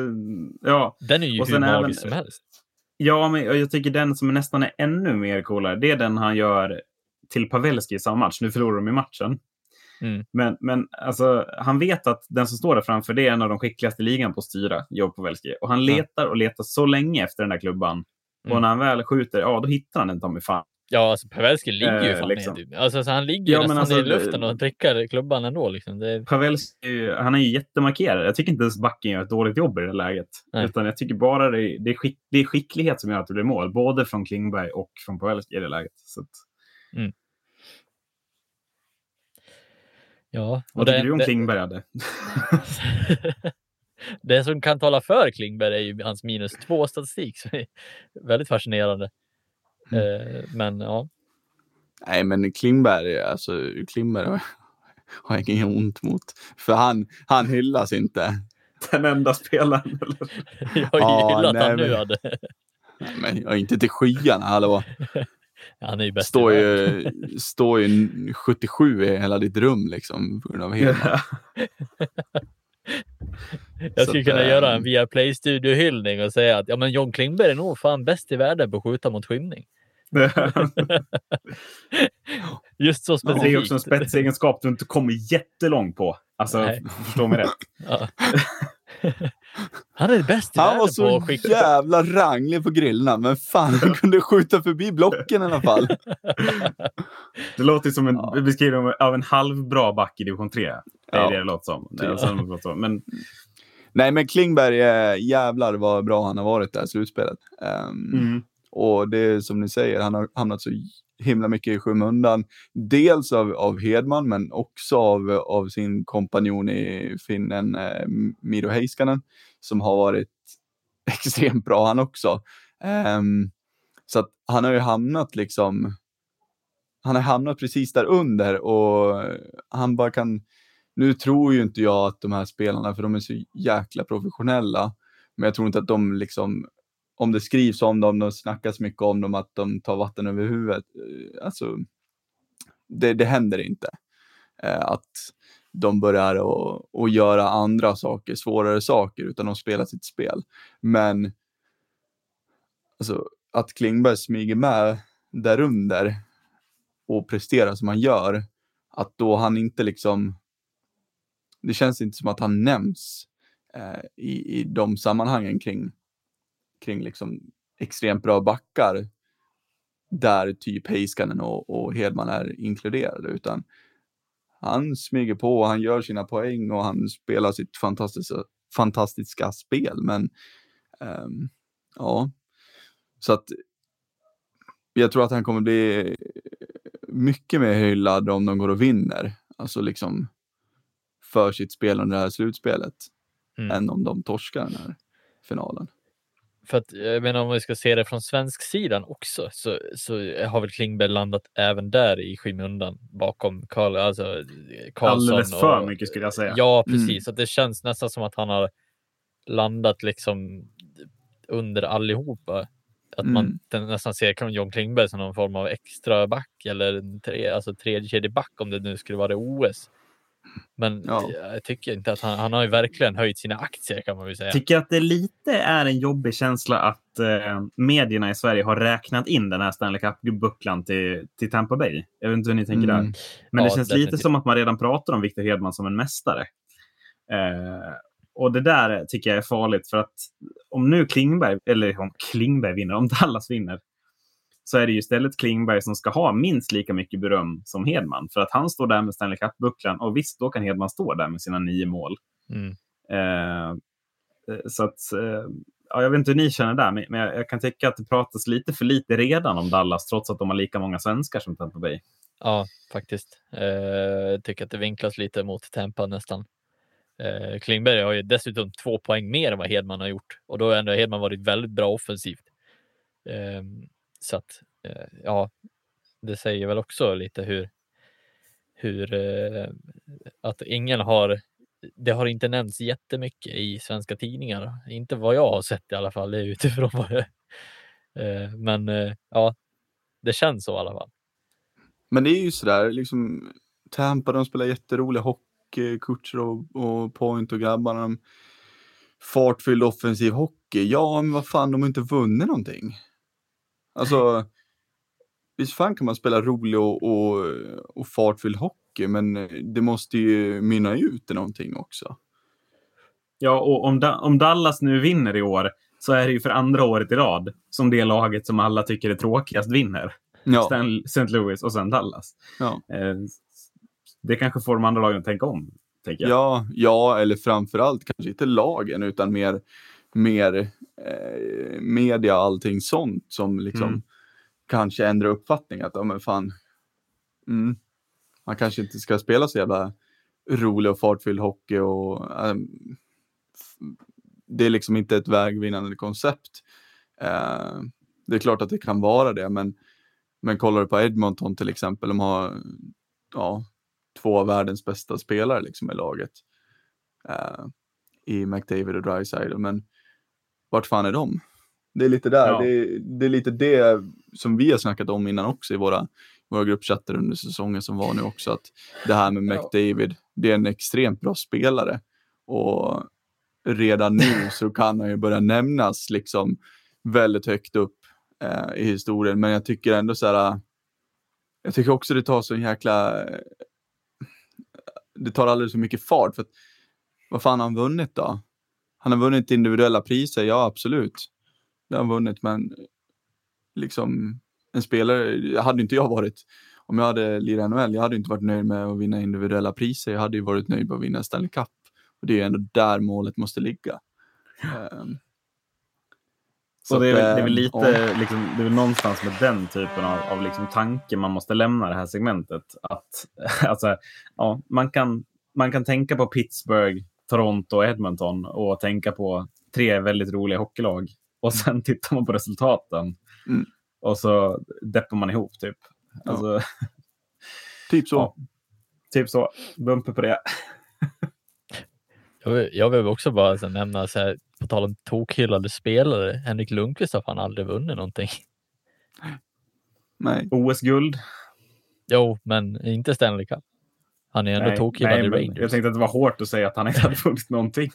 Speaker 1: ja.
Speaker 2: Den är ju hur magisk även, som helst.
Speaker 1: Ja, men jag tycker den som nästan är ännu mer coolare, det är den han gör till Pavelski i samma match. Nu förlorar de i matchen. Mm. Men, men alltså, han vet att den som står där framför det är en av de skickligaste i ligan på att styra, Job Pavelski. Och han letar och letar så länge efter den där klubban. Mm. Och när han väl skjuter, ja då hittar han den ta mig fan.
Speaker 2: Ja, alltså Pavelski ligger ju eh, fan liksom. ner. Alltså, så han ligger ja, nästan alltså, i luften och prickar klubban ändå. Liksom. Det...
Speaker 1: Pavelski, han är ju jättemarkerad. Jag tycker inte ens backen gör ett dåligt jobb i det läget. Nej. Utan jag tycker bara det, det, är skick, det är skicklighet som gör att det blir mål. Både från Klingberg och från Pavelski i det läget. Så att... mm.
Speaker 2: Ja.
Speaker 1: Vad tycker du om det... Klingberg? Hade?
Speaker 2: det som kan tala för Klingberg är ju hans minus två statistik som är väldigt fascinerande. Mm. Eh, men ja.
Speaker 3: Nej, men Klingberg, alltså Klingberg har, har jag inget ont mot. För han, han hyllas inte.
Speaker 1: Den enda spelaren. Eller?
Speaker 2: jag har ju hyllat honom nu. Hade.
Speaker 3: Men jag är inte till skyarna, hallå.
Speaker 2: Han är ju bäst
Speaker 3: står ju, står ju 77 i hela ditt rum liksom. På grund av hela.
Speaker 2: Jag skulle kunna göra en via Play Studio-hyllning och säga att ja, men John Klingberg är nog fan bäst i världen på att skjuta mot skymning. Just så specifikt.
Speaker 1: Det är också en spetsegenskap du inte kommer jättelångt på. Alltså, förstå mig rätt.
Speaker 2: Han är bäst i
Speaker 3: Han var så skicka... jävla ranglig på grillorna, men fan han kunde skjuta förbi blocken i alla fall.
Speaker 1: Det låter som en ja. beskrivning av en halvbra back i division 3. Det är ja. det det låter som. Det låter som. Men...
Speaker 3: Nej, men Klingberg, jävlar vad bra han har varit det här slutspelet. Um, mm. Och det är som ni säger, han har hamnat så himla mycket i skymundan. Dels av, av Hedman, men också av, av sin kompanjon i finnen eh, Miro Heiskanen, som har varit extremt bra han också. Um, så att han har ju hamnat liksom, han har hamnat precis där under och han bara kan, nu tror ju inte jag att de här spelarna, för de är så jäkla professionella, men jag tror inte att de liksom om det skrivs om dem, det snackas mycket om dem, att de tar vatten över huvudet. Eh, alltså, det, det händer inte. Eh, att de börjar att göra andra saker, svårare saker, utan de spelar sitt spel. Men alltså, att Klingberg smyger med därunder och presterar som han gör, att då han inte liksom... Det känns inte som att han nämns eh, i, i de sammanhangen kring kring liksom extremt bra backar där typ Heiskanen och, och Hedman är inkluderade, utan han smyger på, han gör sina poäng och han spelar sitt fantastiska, fantastiska spel. Men um, ja, så att jag tror att han kommer bli mycket mer hyllad om de går och vinner. Alltså liksom för sitt spel under det här slutspelet. Mm. Än om de torskar den här finalen.
Speaker 2: För att jag menar om vi ska se det från svensk sidan också så, så har väl Klingberg landat även där i skymundan bakom Karl, alltså Karlsson.
Speaker 1: Alldeles för och, mycket skulle jag säga.
Speaker 2: Ja, mm. precis. Mm. Att det känns nästan som att han har landat liksom under allihopa. Att man mm. nästan ser John Klingberg som någon form av extra back eller tre, alltså tredje kedje back om det nu skulle vara OS. Men ja. jag tycker inte att han, han har ju verkligen höjt sina aktier kan man väl säga.
Speaker 1: Tycker att det lite är en jobbig känsla att eh, medierna i Sverige har räknat in den här Stanley Cup-bucklan till, till Tampa Bay. Jag vet inte hur ni tänker mm. där. Men ja, det känns definitivt. lite som att man redan pratar om Victor Hedman som en mästare. Eh, och det där tycker jag är farligt för att om nu Klingberg, eller om Klingberg vinner, om Dallas vinner, så är det ju istället Klingberg som ska ha minst lika mycket beröm som Hedman. För att han står där med Stanley Cup-bucklan och visst, då kan Hedman stå där med sina nio mål. Mm. Eh, eh så att, eh, ja, jag vet inte hur ni känner där, men jag, jag, kan tycka att det pratas lite för lite redan om Dallas, trots att de har lika många svenskar som Tampa Bay.
Speaker 2: Ja, faktiskt. Eh, tycker att det vinklas lite mot Tampa nästan. Eh, Klingberg har ju dessutom två poäng mer än vad Hedman har gjort och då har ändå Hedman varit väldigt bra offensivt. Eh, så att eh, ja, det säger väl också lite hur, hur eh, att ingen har det har inte nämnts jättemycket i svenska tidningar. Inte vad jag har sett i alla fall, det är utifrån vad det eh, Men eh, ja, det känns så i alla fall.
Speaker 3: Men det är ju sådär, liksom Tampa, de spelar jätterolig hockey, Kutcher och, och Point och grabbarna. De, fartfylld offensiv hockey. Ja, men vad fan, de har inte vunnit någonting. Alltså, visst fan kan man spela rolig och, och, och fartfylld hockey, men det måste ju mynna ut i någonting också.
Speaker 1: Ja, och om, da om Dallas nu vinner i år så är det ju för andra året i rad som det laget som alla tycker är tråkigast vinner. Ja. St. Louis och sen Dallas. Ja. Eh, det kanske får de andra lagen att tänka om. Tänker.
Speaker 3: Ja, ja, eller framförallt kanske inte lagen utan mer, mer eh, media och allting sånt som liksom mm. kanske ändrar uppfattning att, ja men fan, mm, man kanske inte ska spela så jävla rolig och fartfylld hockey och um, det är liksom inte ett vägvinnande koncept. Uh, det är klart att det kan vara det, men, men kollar du på Edmonton till exempel, de har ja, två av världens bästa spelare liksom i laget. Uh, I McDavid och Dryside. Men vart fan är de? Det är lite där, ja. det, är, det, är, lite det som vi har snackat om innan också i våra, våra gruppchatter under säsongen som var nu också. Att det här med McDavid, det är en extremt bra spelare. Och redan nu så kan han ju börja nämnas liksom väldigt högt upp eh, i historien. Men jag tycker ändå så här, jag tycker också det tar så en jäkla det tar alldeles för mycket fart. För att, vad fan har han vunnit då? Han har vunnit individuella priser, ja absolut. Det har han vunnit, men liksom en spelare, hade inte jag varit, om jag hade lirat NHL, jag hade inte varit nöjd med att vinna individuella priser, jag hade ju varit nöjd med att vinna Stanley Cup. Och det är ju ändå där målet måste ligga. Um,
Speaker 1: så det är, väl, det är väl lite, ja. liksom, det är någonstans med den typen av, av liksom tanke man måste lämna det här segmentet. Att, alltså, ja, man, kan, man kan tänka på Pittsburgh, Toronto och Edmonton och tänka på tre väldigt roliga hockeylag. Och sen tittar man på resultaten. Mm. Och så deppar man ihop typ. Alltså, ja.
Speaker 3: typ så. Ja,
Speaker 1: typ så. Bumper på det.
Speaker 2: jag, vill, jag vill också bara nämna så här, på tal om tokhyllade spelare, Henrik Lundqvist har fan aldrig vunnit någonting.
Speaker 3: Nej.
Speaker 1: OS-guld.
Speaker 2: Jo, men inte Stanley Cup. Han är ändå tokhyllad i Rangers.
Speaker 1: Jag tänkte att det var hårt att säga att han inte hade vunnit någonting.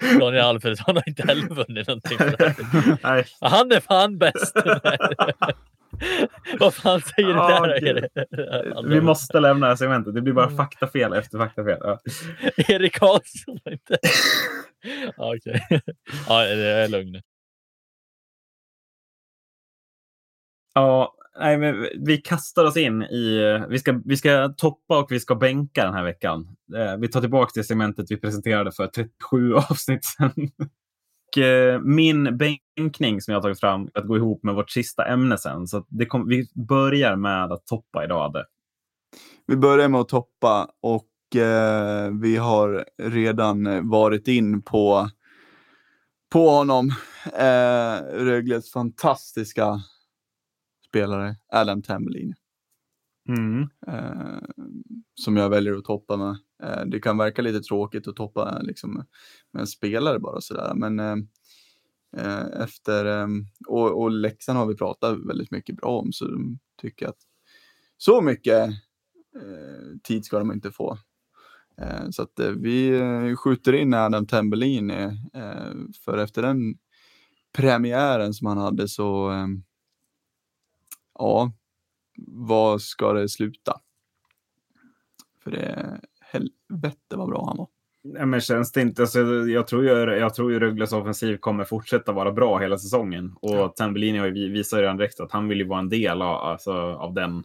Speaker 2: Daniel Alfredsson har inte heller vunnit någonting. Nej. Han är fan bäst. Vad fan säger du ah, där?
Speaker 1: Okay. Vi måste lämna det här segmentet. Det blir bara mm. faktafel efter faktafel. Ja.
Speaker 2: Erik Karlsson inte... Okej. Okay. Ja, det är lugn.
Speaker 1: Ja, nej, men vi kastar oss in i... Vi ska, vi ska toppa och vi ska bänka den här veckan. Eh, vi tar tillbaka det segmentet vi presenterade för 37 avsnitt sedan. Och eh, min bänkning som jag har tagit fram att gå ihop med vårt sista ämne sen. Så det kom, vi börjar med att toppa idag. Adde.
Speaker 3: Vi börjar med att toppa och eh, vi har redan varit in på, på honom. Eh, Rögles fantastiska spelare, Adam Tambellini. Mm. Eh, som jag väljer att toppa med. Eh, det kan verka lite tråkigt att toppa liksom, med en spelare bara sådär, men eh, eh efter ehm, och, och Leksand har vi pratat väldigt mycket bra om, så de tycker att så mycket eh, tid ska de inte få. Eh, så att vi skjuter in Adam Tambellini, för efter den premiären som han hade så ehm, ja, vad ska det sluta? För det helvete vad bra han var.
Speaker 1: Ja, men känns det inte, alltså, jag, tror ju, jag tror ju Rögles offensiv kommer fortsätta vara bra hela säsongen. Och ja. Tambellini visar redan direkt att han vill ju vara en del av, alltså, av den,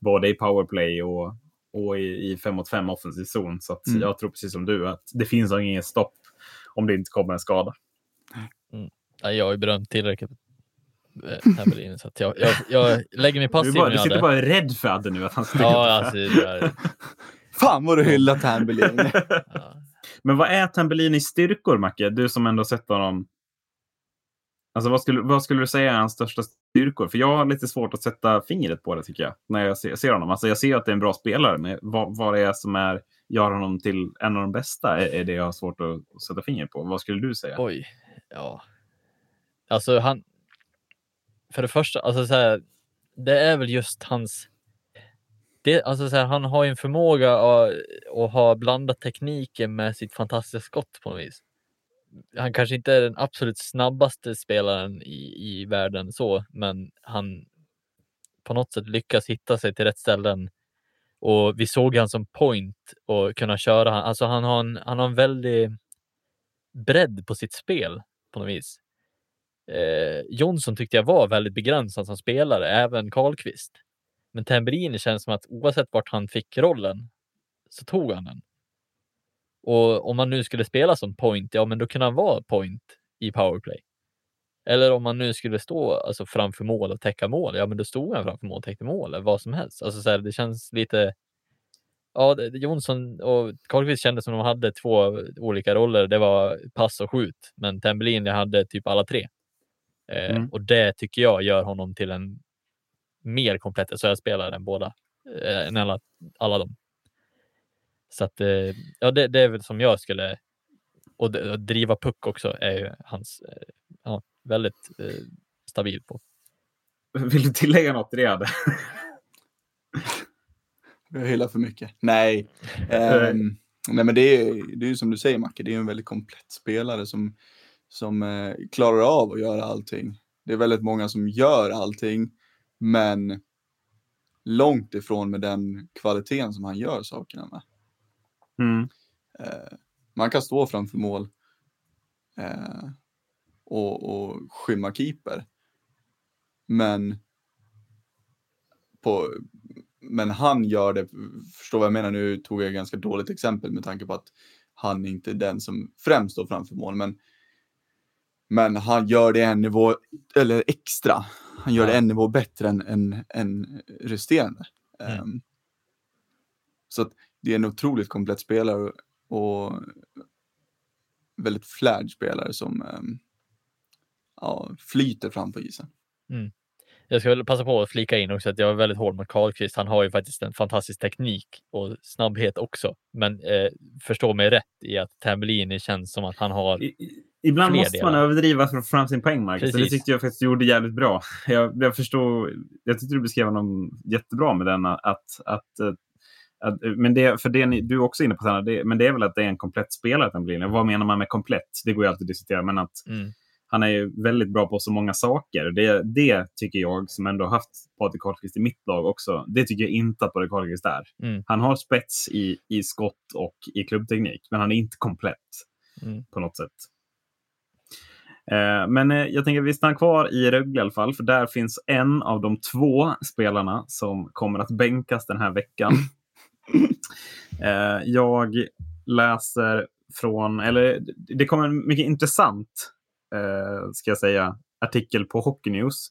Speaker 1: både i powerplay och, och i, i 5 mot 5 offensiv zon. Så mm. jag tror precis som du att det finns inget stopp om det inte kommer en skada.
Speaker 2: Mm. jag har ju berömt tillräckligt Tambellini. Så jag, jag, jag, lägger mig passiv.
Speaker 1: Du, bara, du sitter bara rädd för Adde nu att han ska
Speaker 2: Ja, alltså, är...
Speaker 3: Fan vad du hyllar Tambellini.
Speaker 1: ja. Men vad är Tambellinis styrkor, Macke? Du som ändå sett honom. Alltså, vad, skulle, vad skulle du säga är hans största styrkor? För jag har lite svårt att sätta fingret på det tycker jag. När jag ser, ser honom. Alltså, jag ser att det är en bra spelare, men vad, vad det är som är gör honom till en av de bästa är, är det jag har svårt att sätta fingret på. Vad skulle du säga?
Speaker 2: Oj, ja. Alltså han. För det första, alltså så här, det är väl just hans. Det, alltså så här, han har ju en förmåga att, att ha blandat tekniken med sitt fantastiska skott på något vis. Han kanske inte är den absolut snabbaste spelaren i, i världen så, men han på något sätt lyckas hitta sig till rätt ställen. Och vi såg han som point och kunna köra. Alltså han har en, han har en väldig bredd på sitt spel på något vis. Eh, Jonsson tyckte jag var väldigt begränsad som spelare, även Karlqvist. Men Tambrini känns som att oavsett vart han fick rollen så tog han den. Och om man nu skulle spela som point, ja, men då kunde han vara point i powerplay. Eller om man nu skulle stå alltså, framför mål och täcka mål, ja, men då stod han framför mål och täckte mål, eller vad som helst. Alltså, så här, det känns lite. Ja, Jonsson och Karlqvist kändes som de hade två olika roller. Det var pass och skjut, men Tambellini hade typ alla tre. Eh, mm. Och det tycker jag gör honom till en mer komplett SHL-spelare än båda, eh, än alla, alla dem. Så att, eh, ja, det, det, är väl som jag skulle, och, det, och driva puck också är ju hans, ja, väldigt stabil på.
Speaker 1: Vill du tillägga något till det?
Speaker 3: jag hyllar för mycket. Nej. Um, nej, men det är, det är ju som du säger Macke, det är en väldigt komplett spelare som som eh, klarar av att göra allting. Det är väldigt många som gör allting, men långt ifrån med den kvaliteten som han gör sakerna med.
Speaker 1: Mm.
Speaker 3: Eh, man kan stå framför mål eh, och, och skymma keeper. Men, på, men han gör det, förstår vad jag menar, nu tog jag ett ganska dåligt exempel med tanke på att han inte är den som främst står framför mål, men men han gör det en nivå, eller extra. Han gör ja. det en nivå bättre än, än, än resterande. Mm. Um, så att det är en otroligt komplett spelare och väldigt flärd spelare som um, ja, flyter fram på isen.
Speaker 2: Mm. Jag ska väl passa på att flika in också att jag är väldigt hård mot Karlqvist. Han har ju faktiskt en fantastisk teknik och snabbhet också. Men eh, förstå mig rätt i att Tambellini känns som att han har
Speaker 1: Ibland måste man överdriva för att få fram sin poäng, Marcus. Det tyckte jag faktiskt gjorde jävligt bra. Jag, jag förstår, jag tyckte du beskrev honom jättebra med den att, att, eh, att men det, för det ni, du är också inne på, Sanna, det, men det är väl att det är en komplett spelare. Den Vad menar man med komplett? Det går ju alltid att diskutera, men att mm. Han är ju väldigt bra på så många saker. Det, det tycker jag, som ändå haft Patrik Karlqvist i mitt lag också, det tycker jag inte att Patrik Karlqvist är. Mm. Han har spets i, i skott och i klubbteknik, men han är inte komplett mm. på något sätt. Eh, men eh, jag tänker att vi stannar kvar i Rögle i alla fall, för där finns en av de två spelarna som kommer att bänkas den här veckan. Eh, jag läser från, eller det kommer en mycket intressant, Eh, ska jag säga, artikel på Hockey News.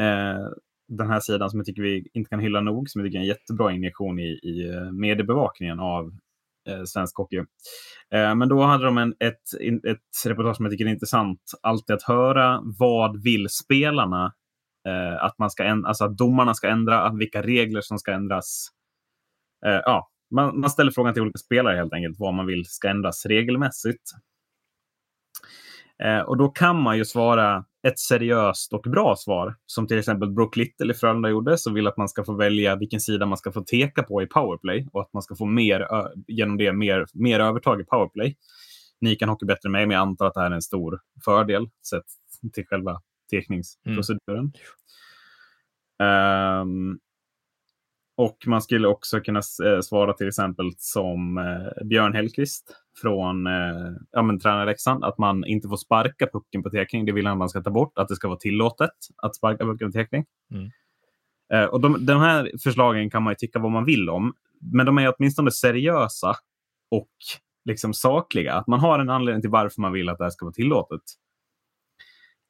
Speaker 1: Eh, den här sidan som jag tycker vi inte kan hylla nog, som jag tycker är en jättebra injektion i, i eh, mediebevakningen av eh, svensk hockey. Eh, men då hade de en, ett, ett reportage som jag tycker är intressant. Alltid att höra vad vill spelarna eh, att, man ska ändra, alltså att domarna ska ändra, vilka regler som ska ändras. Eh, ja, man, man, ställer frågan till olika spelare helt enkelt vad man vill ska ändras regelmässigt. Eh, och då kan man ju svara ett seriöst och bra svar, som till exempel Brook Little i Frölunda gjorde, som vill att man ska få välja vilken sida man ska få teka på i powerplay och att man ska få mer, genom det mer, mer övertag i powerplay. Ni kan hockey bättre än mig, men jag antar att det här är en stor fördel sett till själva tekningsproceduren. Mm. Um, och man skulle också kunna eh, svara till exempel som eh, Björn Hellqvist från eh, ja, men, tränare Leksand, att man inte får sparka pucken på tekning. Det vill han att man ska ta bort, att det ska vara tillåtet att sparka pucken på tekning. Mm. Eh, och de, de, här förslagen kan man ju tycka vad man vill om, men de är åtminstone seriösa och liksom sakliga. Att man har en anledning till varför man vill att det här ska vara tillåtet.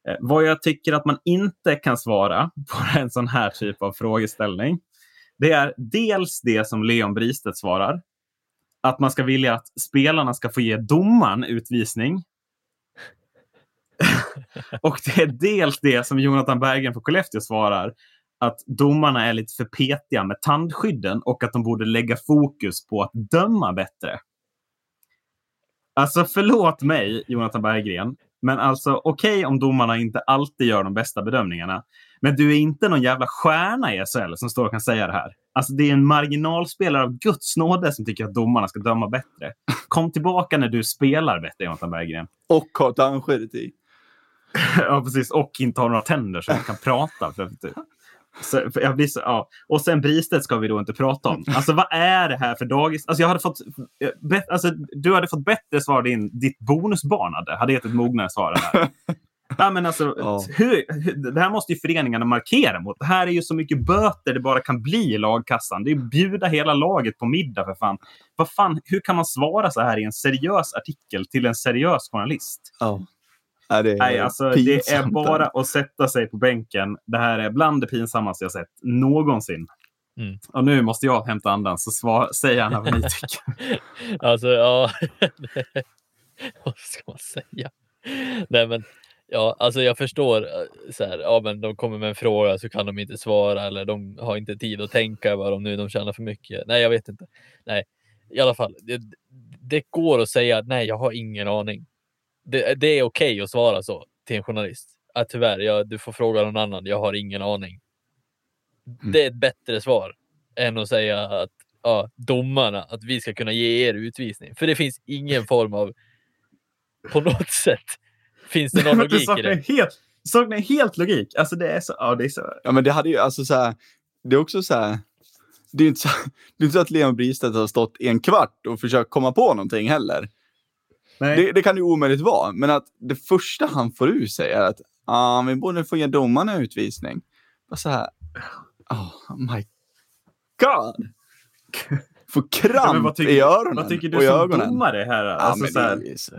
Speaker 1: Eh, vad jag tycker att man inte kan svara på en sån här typ av frågeställning, det är dels det som Leon Bristedt svarar. Att man ska vilja att spelarna ska få ge domaren utvisning. och det är dels det som Jonathan Bergen på Skellefteå svarar. att domarna är lite för petiga med tandskydden och att de borde lägga fokus på att döma bättre. Alltså förlåt mig, Jonathan Berggren, men alltså okej okay, om domarna inte alltid gör de bästa bedömningarna. Men du är inte någon jävla stjärna i SHL som står och kan säga det här. Alltså det är en marginalspelare av Guds nåde som tycker att domarna ska döma bättre. Kom tillbaka när du spelar bättre, Jonathan Berggren.
Speaker 3: Och har tandskyddet i.
Speaker 1: ja, precis. Och inte har några tänder så du kan prata. För, så, för jag blir så, ja. Och sen Bristedt ska vi då inte prata om. Alltså vad är det här för dagis? Alltså, jag hade fått, alltså, du hade fått bättre svar din, ditt bonusbarn hade, hade gett ett mognare svar. Här. Ja, men alltså, ja. hur, hur, det här måste ju föreningarna markera mot. Det här är ju så mycket böter det bara kan bli i lagkassan. Det är att bjuda hela laget på middag för fan. Vad fan. Hur kan man svara så här i en seriös artikel till en seriös journalist?
Speaker 3: Ja. Nej, det är,
Speaker 1: Nej, alltså, det är bara att sätta sig på bänken. Det här är bland det pinsammaste jag sett någonsin. Mm. Och nu måste jag hämta andan, så svar, säg gärna vad ni tycker.
Speaker 2: alltså, ja. vad ska man säga? Nej, men Ja, alltså jag förstår eh, så här, ja men de kommer med en fråga så kan de inte svara eller de har inte tid att tänka vad de nu de tjänar för mycket. Nej, jag vet inte. Nej, i alla fall. Det, det går att säga att nej, jag har ingen aning. Det, det är okej okay att svara så till en journalist. Att tyvärr, ja, du får fråga någon annan. Jag har ingen aning. Mm. Det är ett bättre svar än att säga att ja, domarna, att vi ska kunna ge er utvisning. För det finns ingen form av på något sätt Finns det någon logik i det?
Speaker 1: Helt, saknar helt logik. Alltså det är så... Ja, det är så.
Speaker 3: Ja, men det hade ju alltså så här. Det är också så här. Det är inte så, det är inte så att Leon Bristedt har stått en kvart och försökt komma på någonting heller. Det, det, kan ju omöjligt vara, men att det första han får ur sig är att ah, vi borde få ge domarna utvisning. Bara så här, oh my god! Få kramp ja, tycker, i öronen
Speaker 1: Vad tycker du som domare här?
Speaker 3: Alltså, ja, så här. Så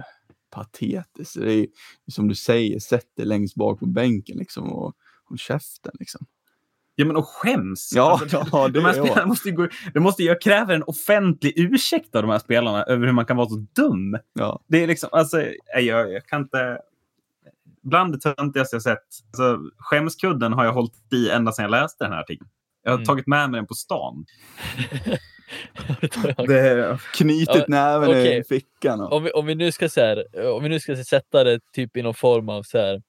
Speaker 3: patetiskt. Det är som du säger, sätt dig längst bak på bänken liksom och håll käften liksom.
Speaker 1: Ja, men och skäms.
Speaker 3: Ja, alltså, ja det,
Speaker 1: de här spelarna måste ju gå, det måste ju kräva en offentlig ursäkt av de här spelarna över hur man kan vara så dum.
Speaker 3: Ja.
Speaker 1: Det är liksom, alltså, jag, jag kan inte... Bland det töntigaste jag sett. Alltså, skämskudden har jag hållit i ända sedan jag läste den här artikeln. Jag har mm. tagit med mig den på stan.
Speaker 3: det, knutit näven okay. i fickan. Och...
Speaker 2: Om, vi, om, vi nu ska så här, om vi nu ska sätta det typ i någon form av så här,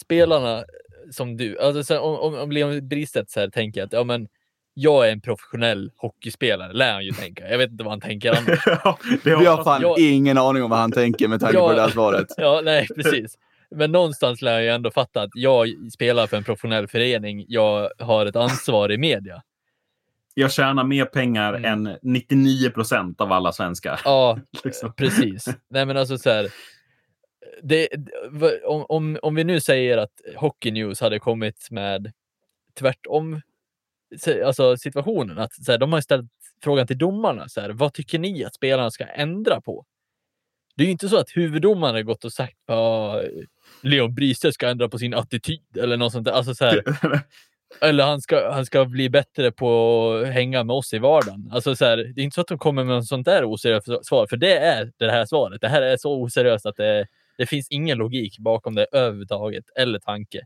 Speaker 2: spelarna som du, alltså så här, om, om, om Leon Bristedt så här, tänker att ja, men, jag är en professionell hockeyspelare, lär han ju tänka. Jag vet inte vad han tänker annars.
Speaker 3: ja, vi har fan jag... ingen aning om vad han tänker med tanke ja, på det här svaret.
Speaker 2: ja, nej, precis. Men någonstans lär jag ju ändå fatta att jag spelar för en professionell förening. Jag har ett ansvar i media
Speaker 1: jag tjänar mer pengar mm. än 99 procent av alla svenskar.
Speaker 2: Ja, liksom. precis. Nej, men alltså så här, det, om, om, om vi nu säger att Hockey News hade kommit med tvärtom alltså situationen, att så här, de har ställt frågan till domarna. Så här, vad tycker ni att spelarna ska ändra på? Det är ju inte så att huvuddomaren gått och sagt att Leon Brystedt ska ändra på sin attityd eller något sånt där. Alltså, så här, Eller han ska, han ska bli bättre på att hänga med oss i vardagen. Alltså så här, det är inte så att de kommer med något sånt där oseriöst svar, för det är det här svaret. Det här är så oseriöst att det, det finns ingen logik bakom det överhuvudtaget, eller tanke.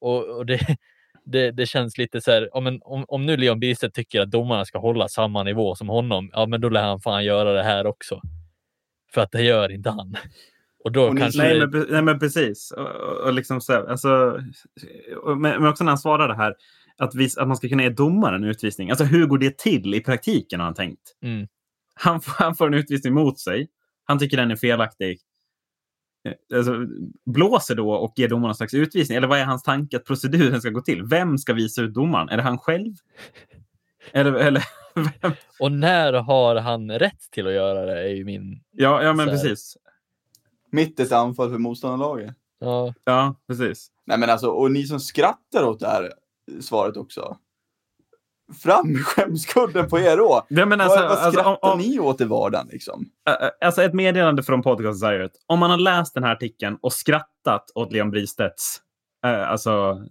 Speaker 2: Och, och det, det, det, känns lite så här, om, om, om nu Leon Bistedt tycker att domarna ska hålla samma nivå som honom, ja men då lär han fan göra det här också. För att det gör inte han. Och då och kanske...
Speaker 1: Nej, men, nej, men precis. Och, och liksom så, alltså, men, också när han svarade här, att, vi, att man ska kunna ge domaren en utvisning. Alltså hur går det till i praktiken har han tänkt?
Speaker 2: Mm.
Speaker 1: Han, han får en utvisning mot sig. Han tycker den är felaktig. Eh, alltså, blåser då och ger domaren en slags utvisning? Eller vad är hans tanke att proceduren ska gå till? Vem ska visa ut domaren? Är det han själv? eller, eller?
Speaker 2: Och när har han rätt till att göra det? är ju min...
Speaker 1: Ja, ja men precis
Speaker 3: mitt ett anfall för motståndarlaget.
Speaker 2: Ja.
Speaker 1: ja, precis.
Speaker 3: Nej, men alltså, och ni som skrattar åt det här svaret också. Fram med skämskudden på er då!
Speaker 1: Ja, men alltså,
Speaker 3: vad, vad skrattar
Speaker 1: alltså, om,
Speaker 3: ni åt i vardagen? Liksom?
Speaker 1: Alltså ett meddelande från Podcast Desired. Om man har läst den här artikeln och skrattat åt Leon Bristedts, äh, alltså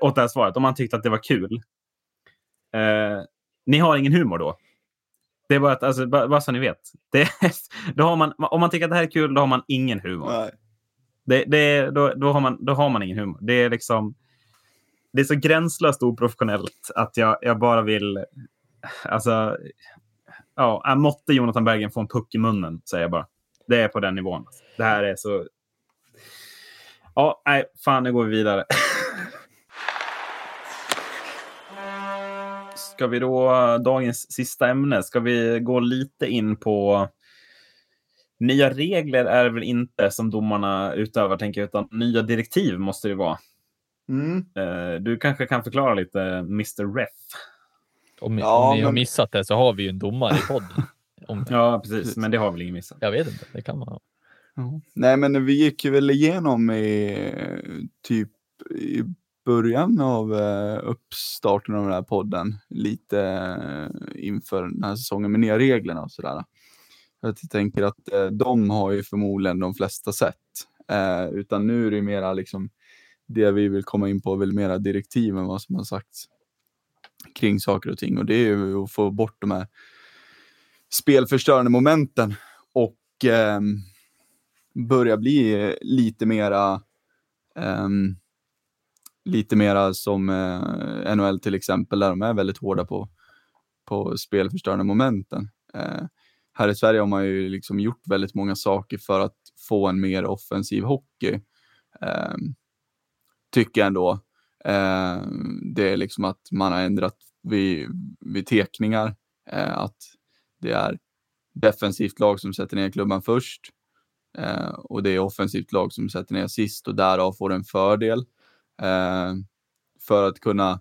Speaker 1: åt det här svaret, om man tyckte att det var kul. Eh, ni har ingen humor då? Det är bara att, alltså, bara, bara så ni vet. Det, då har man, om man tycker att det här är kul, då har man ingen humor.
Speaker 3: Nej.
Speaker 1: Det, det, då, då, har man, då har man ingen humor. Det är liksom... det är så gränslöst oprofessionellt att jag, jag bara vill... Alltså, ja, måtte Jonathan Bergen få en puck i munnen, säger jag bara. Det är på den nivån. Det här är så... Ja, nej, fan, nu går vi vidare. Ska vi då, dagens sista ämne, ska vi gå lite in på nya regler är det väl inte som domarna utövar, tänker jag, utan nya direktiv måste det vara. Mm. Eh, du kanske kan förklara lite, Mr. Ref.
Speaker 2: Om, ja, om ni men... har missat det så har vi ju en domare i podden.
Speaker 1: Om... ja, precis, men det har väl ingen missat.
Speaker 2: Jag vet inte, det kan man ha.
Speaker 3: Nej, men vi gick ju väl igenom i typ i början av eh, uppstarten av den här podden lite eh, inför den här säsongen med nya reglerna och sådär. Jag tänker att eh, de har ju förmodligen de flesta sett. utan nu är det mera liksom det vi vill komma in på, väl mera direktiv än vad som har sagts kring saker och ting. Och det är ju att få bort de här spelförstörande momenten och ehm, börja bli lite mera um, lite mera som eh, NHL till exempel, där de är väldigt hårda på, på spelförstörande momenten. Eh, här i Sverige har man ju liksom gjort väldigt många saker för att få en mer offensiv hockey. Eh, tycker jag ändå. Eh, det är liksom att man har ändrat vid, vid tekningar, eh, att det är defensivt lag som sätter ner klubban först eh, och det är offensivt lag som sätter ner sist och därav får en fördel. Eh, för att kunna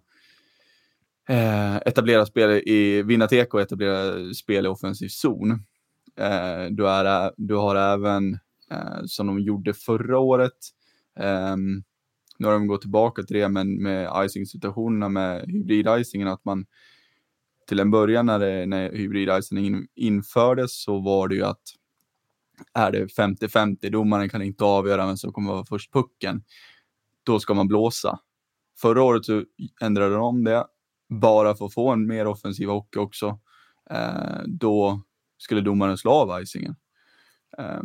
Speaker 3: eh, etablera spel i, vinna teko och etablera spel i offensiv zon. Eh, du, är, du har även, eh, som de gjorde förra året, ehm, nu har de gått tillbaka till det, men med icing-situationerna med hybrid-icingen, att man till en början när, det, när hybrid-icingen infördes så var det ju att är det 50-50, domaren kan inte avgöra vem som kommer vara först pucken då ska man blåsa. Förra året så ändrade de om det, bara för att få en mer offensiv hockey också. Eh, då skulle domaren slå av icingen eh,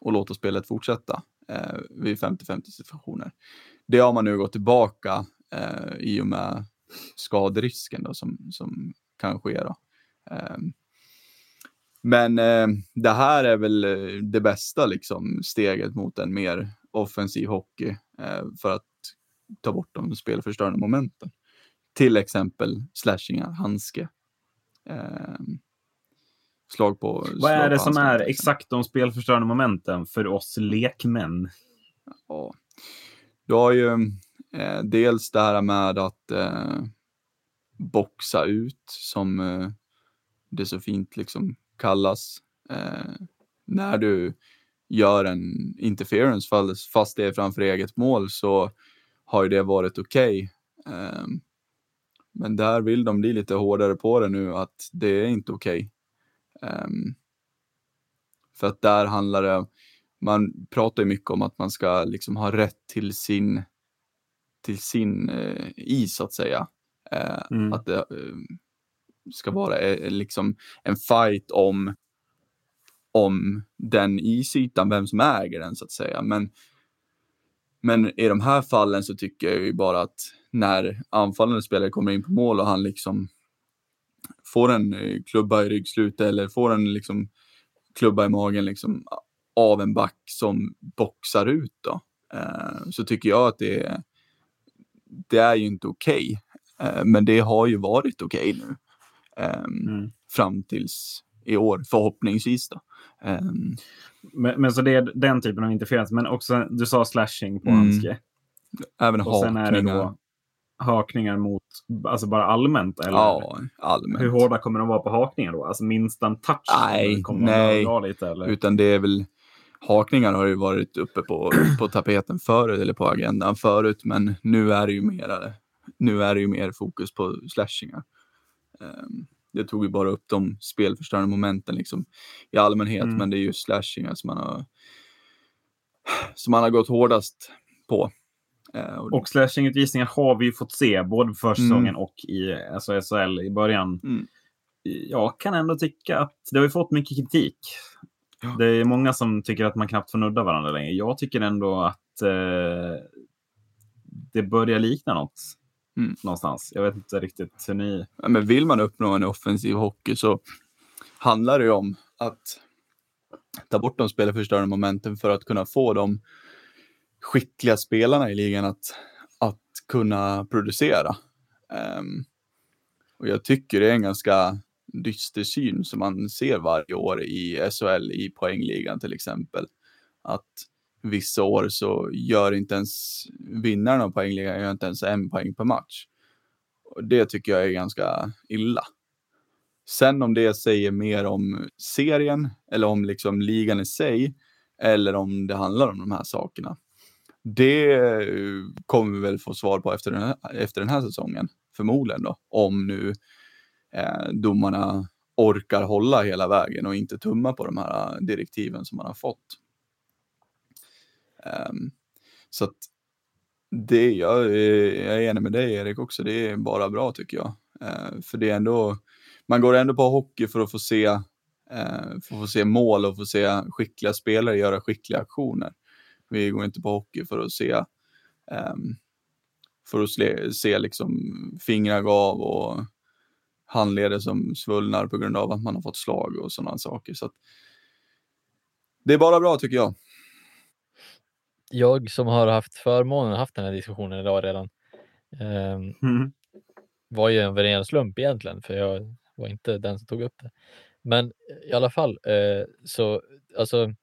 Speaker 3: och låta spelet fortsätta eh, vid 50-50 situationer. Det har man nu gått tillbaka eh, i och med skaderisken då, som, som kan ske. Då. Ehm, men eh, det här är väl eh, det bästa liksom, steget mot en mer offensiv hockey eh, för att ta bort de spelförstörande momenten. Till exempel slashingar, handske. Eh, slag på...
Speaker 1: Vad är det som är exakt de spelförstörande momenten för oss lekmän?
Speaker 3: Ja. Du har ju eh, dels det här med att eh, boxa ut, som eh, det så fint liksom kallas. Eh, när du gör en interference fast det är framför eget mål så har ju det varit okej. Okay. Um, ehm, men där vill de bli lite hårdare på det nu att det är inte okej. Okay. Um, ehm, för att där handlar det, man pratar ju mycket om att man ska liksom ha rätt till sin, till sin uh, is så att säga. Uh, mm. Att det uh, ska vara liksom en fight om om den isytan, vem som äger den så att säga. Men, men i de här fallen så tycker jag ju bara att när anfallande spelare kommer in på mål och han liksom får en eh, klubba i ryggslutet eller får en liksom klubba i magen liksom av en back som boxar ut då, eh, så tycker jag att det är, det är ju inte okej. Okay. Eh, men det har ju varit okej okay nu. Eh, mm. Fram tills i år, förhoppningsvis. Då. Um,
Speaker 1: men, men, så det är den typen av interferens, men också, du sa slashing på mm, handske.
Speaker 3: Även och hakningar. Sen är det då
Speaker 1: hakningar mot, alltså bara allmänt? Eller?
Speaker 3: Ja, allmänt.
Speaker 1: Hur hårda kommer de vara på hakningar då? Alltså minst en touch?
Speaker 3: Nej, nej. Lite, eller? utan det är väl hakningar har ju varit uppe på, på tapeten förut, eller på agendan förut, men nu är det ju mer, nu är det ju mer fokus på slashingar. Um, det tog ju bara upp de spelförstörande momenten liksom i allmänhet, mm. men det är ju slashingar som man har som man har gått hårdast på.
Speaker 1: Eh, och, och slashingutvisningar har vi ju fått se både på försäsongen mm. och i alltså SHL i början. Mm. Jag kan ändå tycka att det har ju fått mycket kritik. Ja. Det är många som tycker att man knappt får nudda varandra längre. Jag tycker ändå att eh, det börjar likna något mm. någonstans. Jag vet inte riktigt hur ni...
Speaker 3: men vill man uppnå en offensiv hockey så handlar det ju om att ta bort de spelförstörande momenten för att kunna få de skickliga spelarna i ligan att, att kunna producera. Um, och jag tycker det är en ganska dyster syn som man ser varje år i SHL i poängligan till exempel. Att vissa år så gör inte ens vinnaren av poängligan gör inte ens en poäng per match. Och det tycker jag är ganska illa. Sen om det säger mer om serien eller om liksom ligan i sig eller om det handlar om de här sakerna. Det eh, kommer vi väl få svar på efter den här, efter den här säsongen, förmodligen då. Om nu eh, domarna orkar hålla hela vägen och inte tumma på de här eh, direktiven som man har fått. Um, så att det, jag, jag är enig med dig Erik också, det är bara bra tycker jag. Uh, för det är ändå, man går ändå på hockey för att få se, uh, för att få se mål och få se skickliga spelare göra skickliga aktioner. Vi går inte på hockey för att se, um, för att se, se liksom fingrar gav och handleder som svullnar på grund av att man har fått slag och sådana saker. Så att det är bara bra tycker jag
Speaker 2: jag som har haft förmånen att haft den här diskussionen idag redan eh, mm. var ju en ren slump egentligen, för jag var inte den som tog upp det. Men i alla fall, eh, så alltså,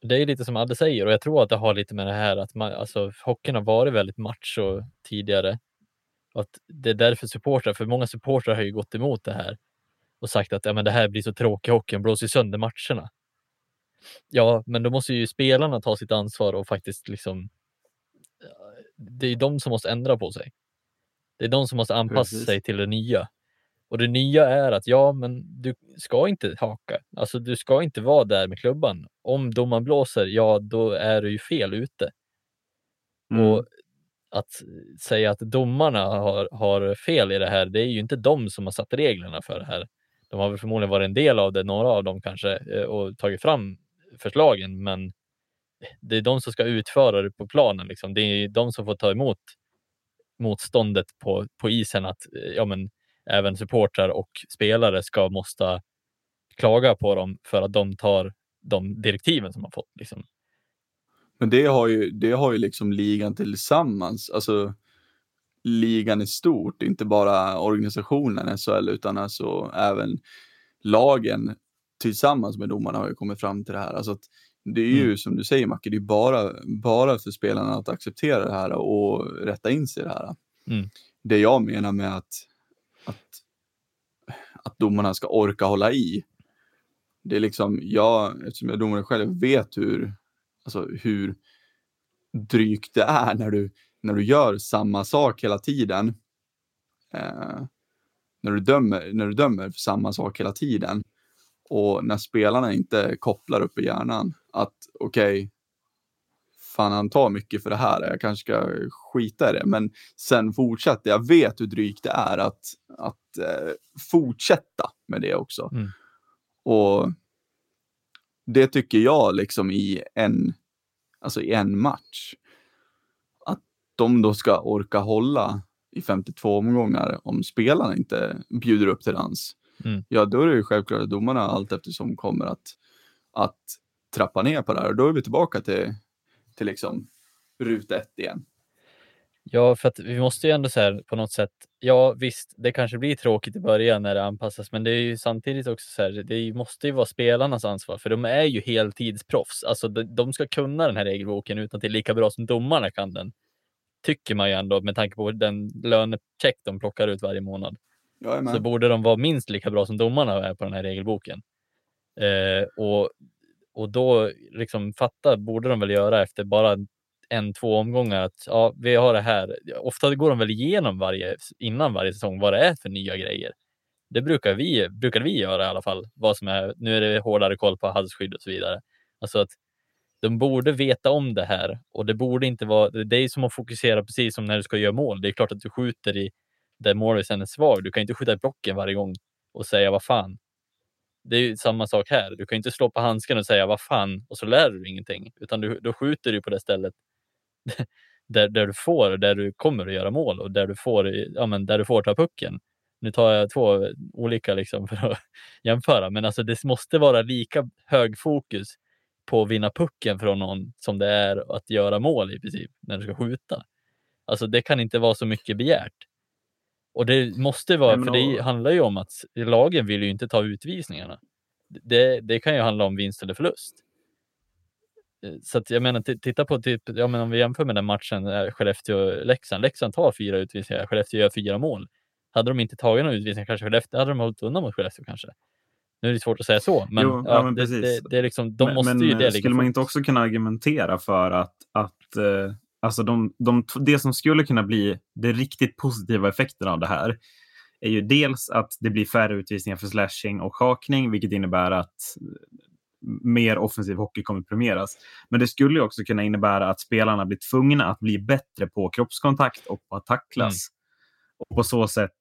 Speaker 2: det är lite som Adde säger och jag tror att det har lite med det här att man, alltså, hockeyn har varit väldigt macho tidigare. Att det är därför supportrar, för många supportrar har ju gått emot det här och sagt att ja, men det här blir så tråkig hockey, blåser sönder matcherna. Ja, men då måste ju spelarna ta sitt ansvar och faktiskt liksom. Det är de som måste ändra på sig. Det är de som måste anpassa Precis. sig till det nya. Och det nya är att ja, men du ska inte haka. Alltså, du ska inte vara där med klubban. Om domaren blåser, ja, då är du ju fel ute. Mm. Och att säga att domarna har, har fel i det här, det är ju inte de som har satt reglerna för det här. De har väl förmodligen varit en del av det, några av dem kanske, eh, och tagit fram förslagen, men det är de som ska utföra det på planen. Liksom. Det är de som får ta emot motståndet på, på isen att eh, ja, men, även supportrar och spelare ska måste klaga på dem för att de tar de direktiven som man fått. Liksom.
Speaker 3: Men det har ju, det har ju liksom ligan tillsammans, alltså ligan i stort, inte bara organisationen SHL utan alltså även lagen tillsammans med domarna har ju kommit fram till det här. Alltså att det är ju mm. som du säger Macke, det är bara, bara för spelarna att acceptera det här och rätta in sig i det här. Mm. Det jag menar med att, att, att domarna ska orka hålla i. Det är liksom, jag, eftersom jag är domare själv, vet hur, alltså hur drygt det är när du, när du gör samma sak hela tiden. Eh, när, du dömer, när du dömer för samma sak hela tiden och när spelarna inte kopplar upp i hjärnan att okej, okay, fan han tar mycket för det här, jag kanske ska skita i det. Men sen fortsätter, jag vet hur drygt det är att, att eh, fortsätta med det också. Mm. Och det tycker jag liksom i en, alltså i en match. Att de då ska orka hålla i 52 omgångar om spelarna inte bjuder upp till dans. Mm. Ja, då är det ju självklart att domarna allt eftersom kommer att, att trappa ner på det här. Och då är vi tillbaka till, till liksom ruta ett igen.
Speaker 2: Ja, för att vi måste ju ändå så på något sätt. Ja, visst, det kanske blir tråkigt i början när det anpassas, men det är ju samtidigt också så här. Det måste ju vara spelarnas ansvar, för de är ju heltidsproffs. Alltså, de, de ska kunna den här regelboken utan till lika bra som domarna kan den. Tycker man ju ändå med tanke på den lönecheck de plockar ut varje månad så borde de vara minst lika bra som domarna är på den här regelboken. Eh, och, och då liksom fatta borde de väl göra efter bara en, två omgångar att ja, vi har det här. Ofta går de väl igenom varje, innan varje säsong vad det är för nya grejer. Det brukar vi, brukar vi göra i alla fall. Vad som är, nu är det hårdare koll på halsskydd och så vidare. Alltså att de borde veta om det här och det borde inte vara, det är som att fokusera precis som när du ska göra mål. Det är klart att du skjuter i där målvakten är svag. Du kan inte skjuta i blocken varje gång och säga vad fan. Det är ju samma sak här. Du kan inte slå på handsken och säga vad fan och så lär du ingenting, utan du, då skjuter du på det stället där, där du får, där du kommer att göra mål och där du får, ja, men där du får ta pucken. Nu tar jag två olika liksom för att jämföra, men alltså det måste vara lika hög fokus på att vinna pucken från någon som det är att göra mål i princip när du ska skjuta. Alltså det kan inte vara så mycket begärt. Och det måste vara, för det handlar ju om att lagen vill ju inte ta utvisningarna. Det, det kan ju handla om vinst eller förlust. Eh, så att jag menar, titta på typ, ja, men om vi jämför med den matchen eh, Skellefteå-Leksand. Leksand tar fyra utvisningar, Skellefteå gör fyra mål. Hade de inte tagit några utvisningar kanske Skellefteå, hade de hållit undan mot Skellefteå kanske. Nu är det svårt att säga så, men, jo, ja, men det, det, det, är liksom, de men, måste
Speaker 1: men,
Speaker 2: ju det.
Speaker 1: Skulle man inte också kunna argumentera för att, att eh, alltså de, de, det som skulle kunna bli de riktigt positiva effekterna av det här är ju dels att det blir färre utvisningar för slashing och hakning, vilket innebär att mer offensiv hockey kommer premieras. Men det skulle också kunna innebära att spelarna blir tvungna att bli bättre på kroppskontakt och på att tacklas. Mm. Och på så sätt,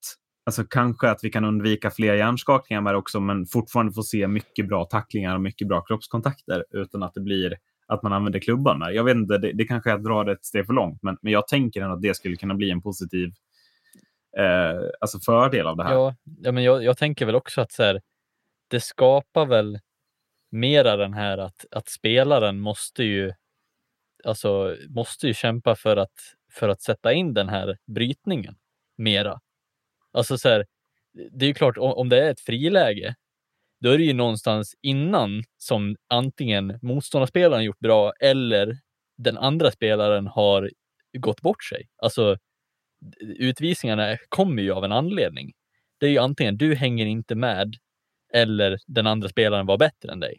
Speaker 1: alltså kanske att vi kan undvika fler hjärnskakningar med också, men fortfarande få se mycket bra tacklingar och mycket bra kroppskontakter utan att det blir att man använder klubban med. Jag vet inte, det, det kanske är att dra det ett steg för långt, men, men jag tänker ändå att det skulle kunna bli en positiv eh, alltså fördel av det här.
Speaker 2: Ja, ja men jag, jag tänker väl också att så här, det skapar väl mera den här att, att spelaren måste ju, alltså, måste ju kämpa för att, för att sätta in den här brytningen mera. Alltså så här, det är ju klart, om det är ett friläge, då är det ju någonstans innan som antingen motståndarspelaren gjort bra eller den andra spelaren har gått bort sig. Alltså, utvisningarna kommer ju av en anledning. Det är ju antingen du hänger inte med eller den andra spelaren var bättre än dig.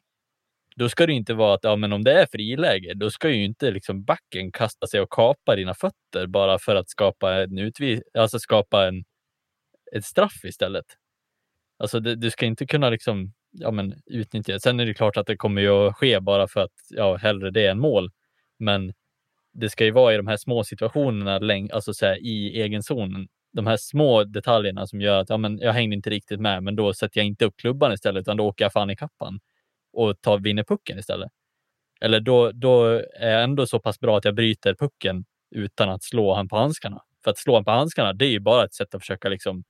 Speaker 2: Då ska det inte vara att ja, men om det är friläge, då ska ju inte liksom backen kasta sig och kapa dina fötter bara för att skapa en utvis alltså skapa en, ett straff istället. Alltså det, du ska inte kunna liksom, ja, men utnyttja det. Sen är det klart att det kommer ju att ske bara för att ja, hellre det än mål. Men det ska ju vara i de här små situationerna, alltså så här, i egen zon. De här små detaljerna som gör att ja, men jag hängde inte riktigt med, men då sätter jag inte upp klubban istället, utan då åker jag fan i kappan och tar, vinner pucken istället. Eller då, då är jag ändå så pass bra att jag bryter pucken utan att slå han på handskarna. För att slå han på handskarna, det är ju bara ett sätt att försöka liksom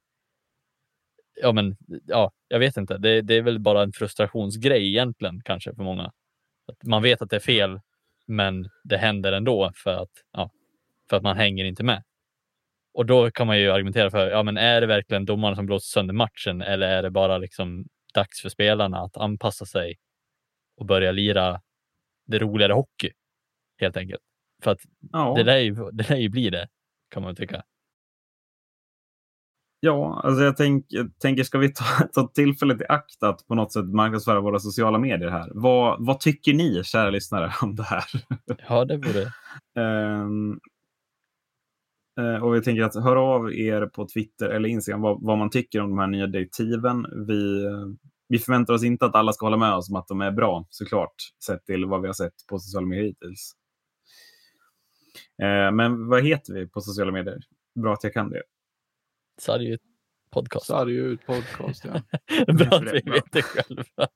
Speaker 2: ja, men ja, jag vet inte. Det, det är väl bara en frustrationsgrej egentligen kanske för många. Att man vet att det är fel, men det händer ändå för att, ja, för att man hänger inte med. Och då kan man ju argumentera för, ja, men är det verkligen domaren som blåser sönder matchen eller är det bara liksom dags för spelarna att anpassa sig och börja lira det roligare hockey helt enkelt? För att ja. det lär ju, det lär ju bli det kan man tycka.
Speaker 1: Ja, alltså jag tänk, tänker, ska vi ta, ta tillfället i akt att på något sätt marknadsföra våra sociala medier här? Vad, vad tycker ni, kära lyssnare, om det här?
Speaker 2: Ja, det vore.
Speaker 1: um, och vi tänker att höra av er på Twitter eller Instagram vad, vad, man tycker om de här nya direktiven. Vi, vi förväntar oss inte att alla ska hålla med oss om att de är bra, såklart, sett till vad vi har sett på sociala medier hittills. Uh, men vad heter vi på sociala medier? Bra att jag kan det.
Speaker 2: Sargut podcast.
Speaker 3: Sargut podcast, ja.
Speaker 2: Bra att vi vet det själva.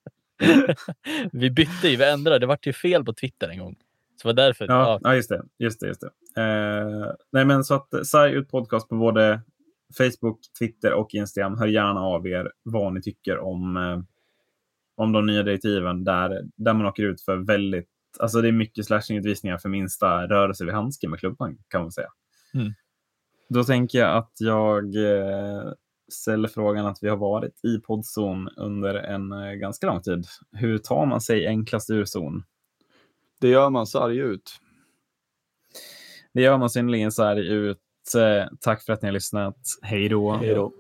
Speaker 2: vi bytte ju, vi ändrade. Det vart ju fel på Twitter en gång. Så var därför.
Speaker 1: Ja, ja. ja just det. Just det, just det. Eh, nej, men så att Sargut podcast på både Facebook, Twitter och Instagram. Hör gärna av er vad ni tycker om, eh, om de nya direktiven där, där man åker ut för väldigt Alltså det är mycket slashingutvisningar för minsta rörelse vid handsken med klubban kan man säga. Mm. Då tänker jag att jag eh, ställer frågan att vi har varit i poddzon under en eh, ganska lång tid. Hur tar man sig enklast ur zon?
Speaker 3: Det gör man sarg ut.
Speaker 1: Det gör man synnerligen sarg ut. Eh, tack för att ni har lyssnat. Hej då.
Speaker 2: Hej då.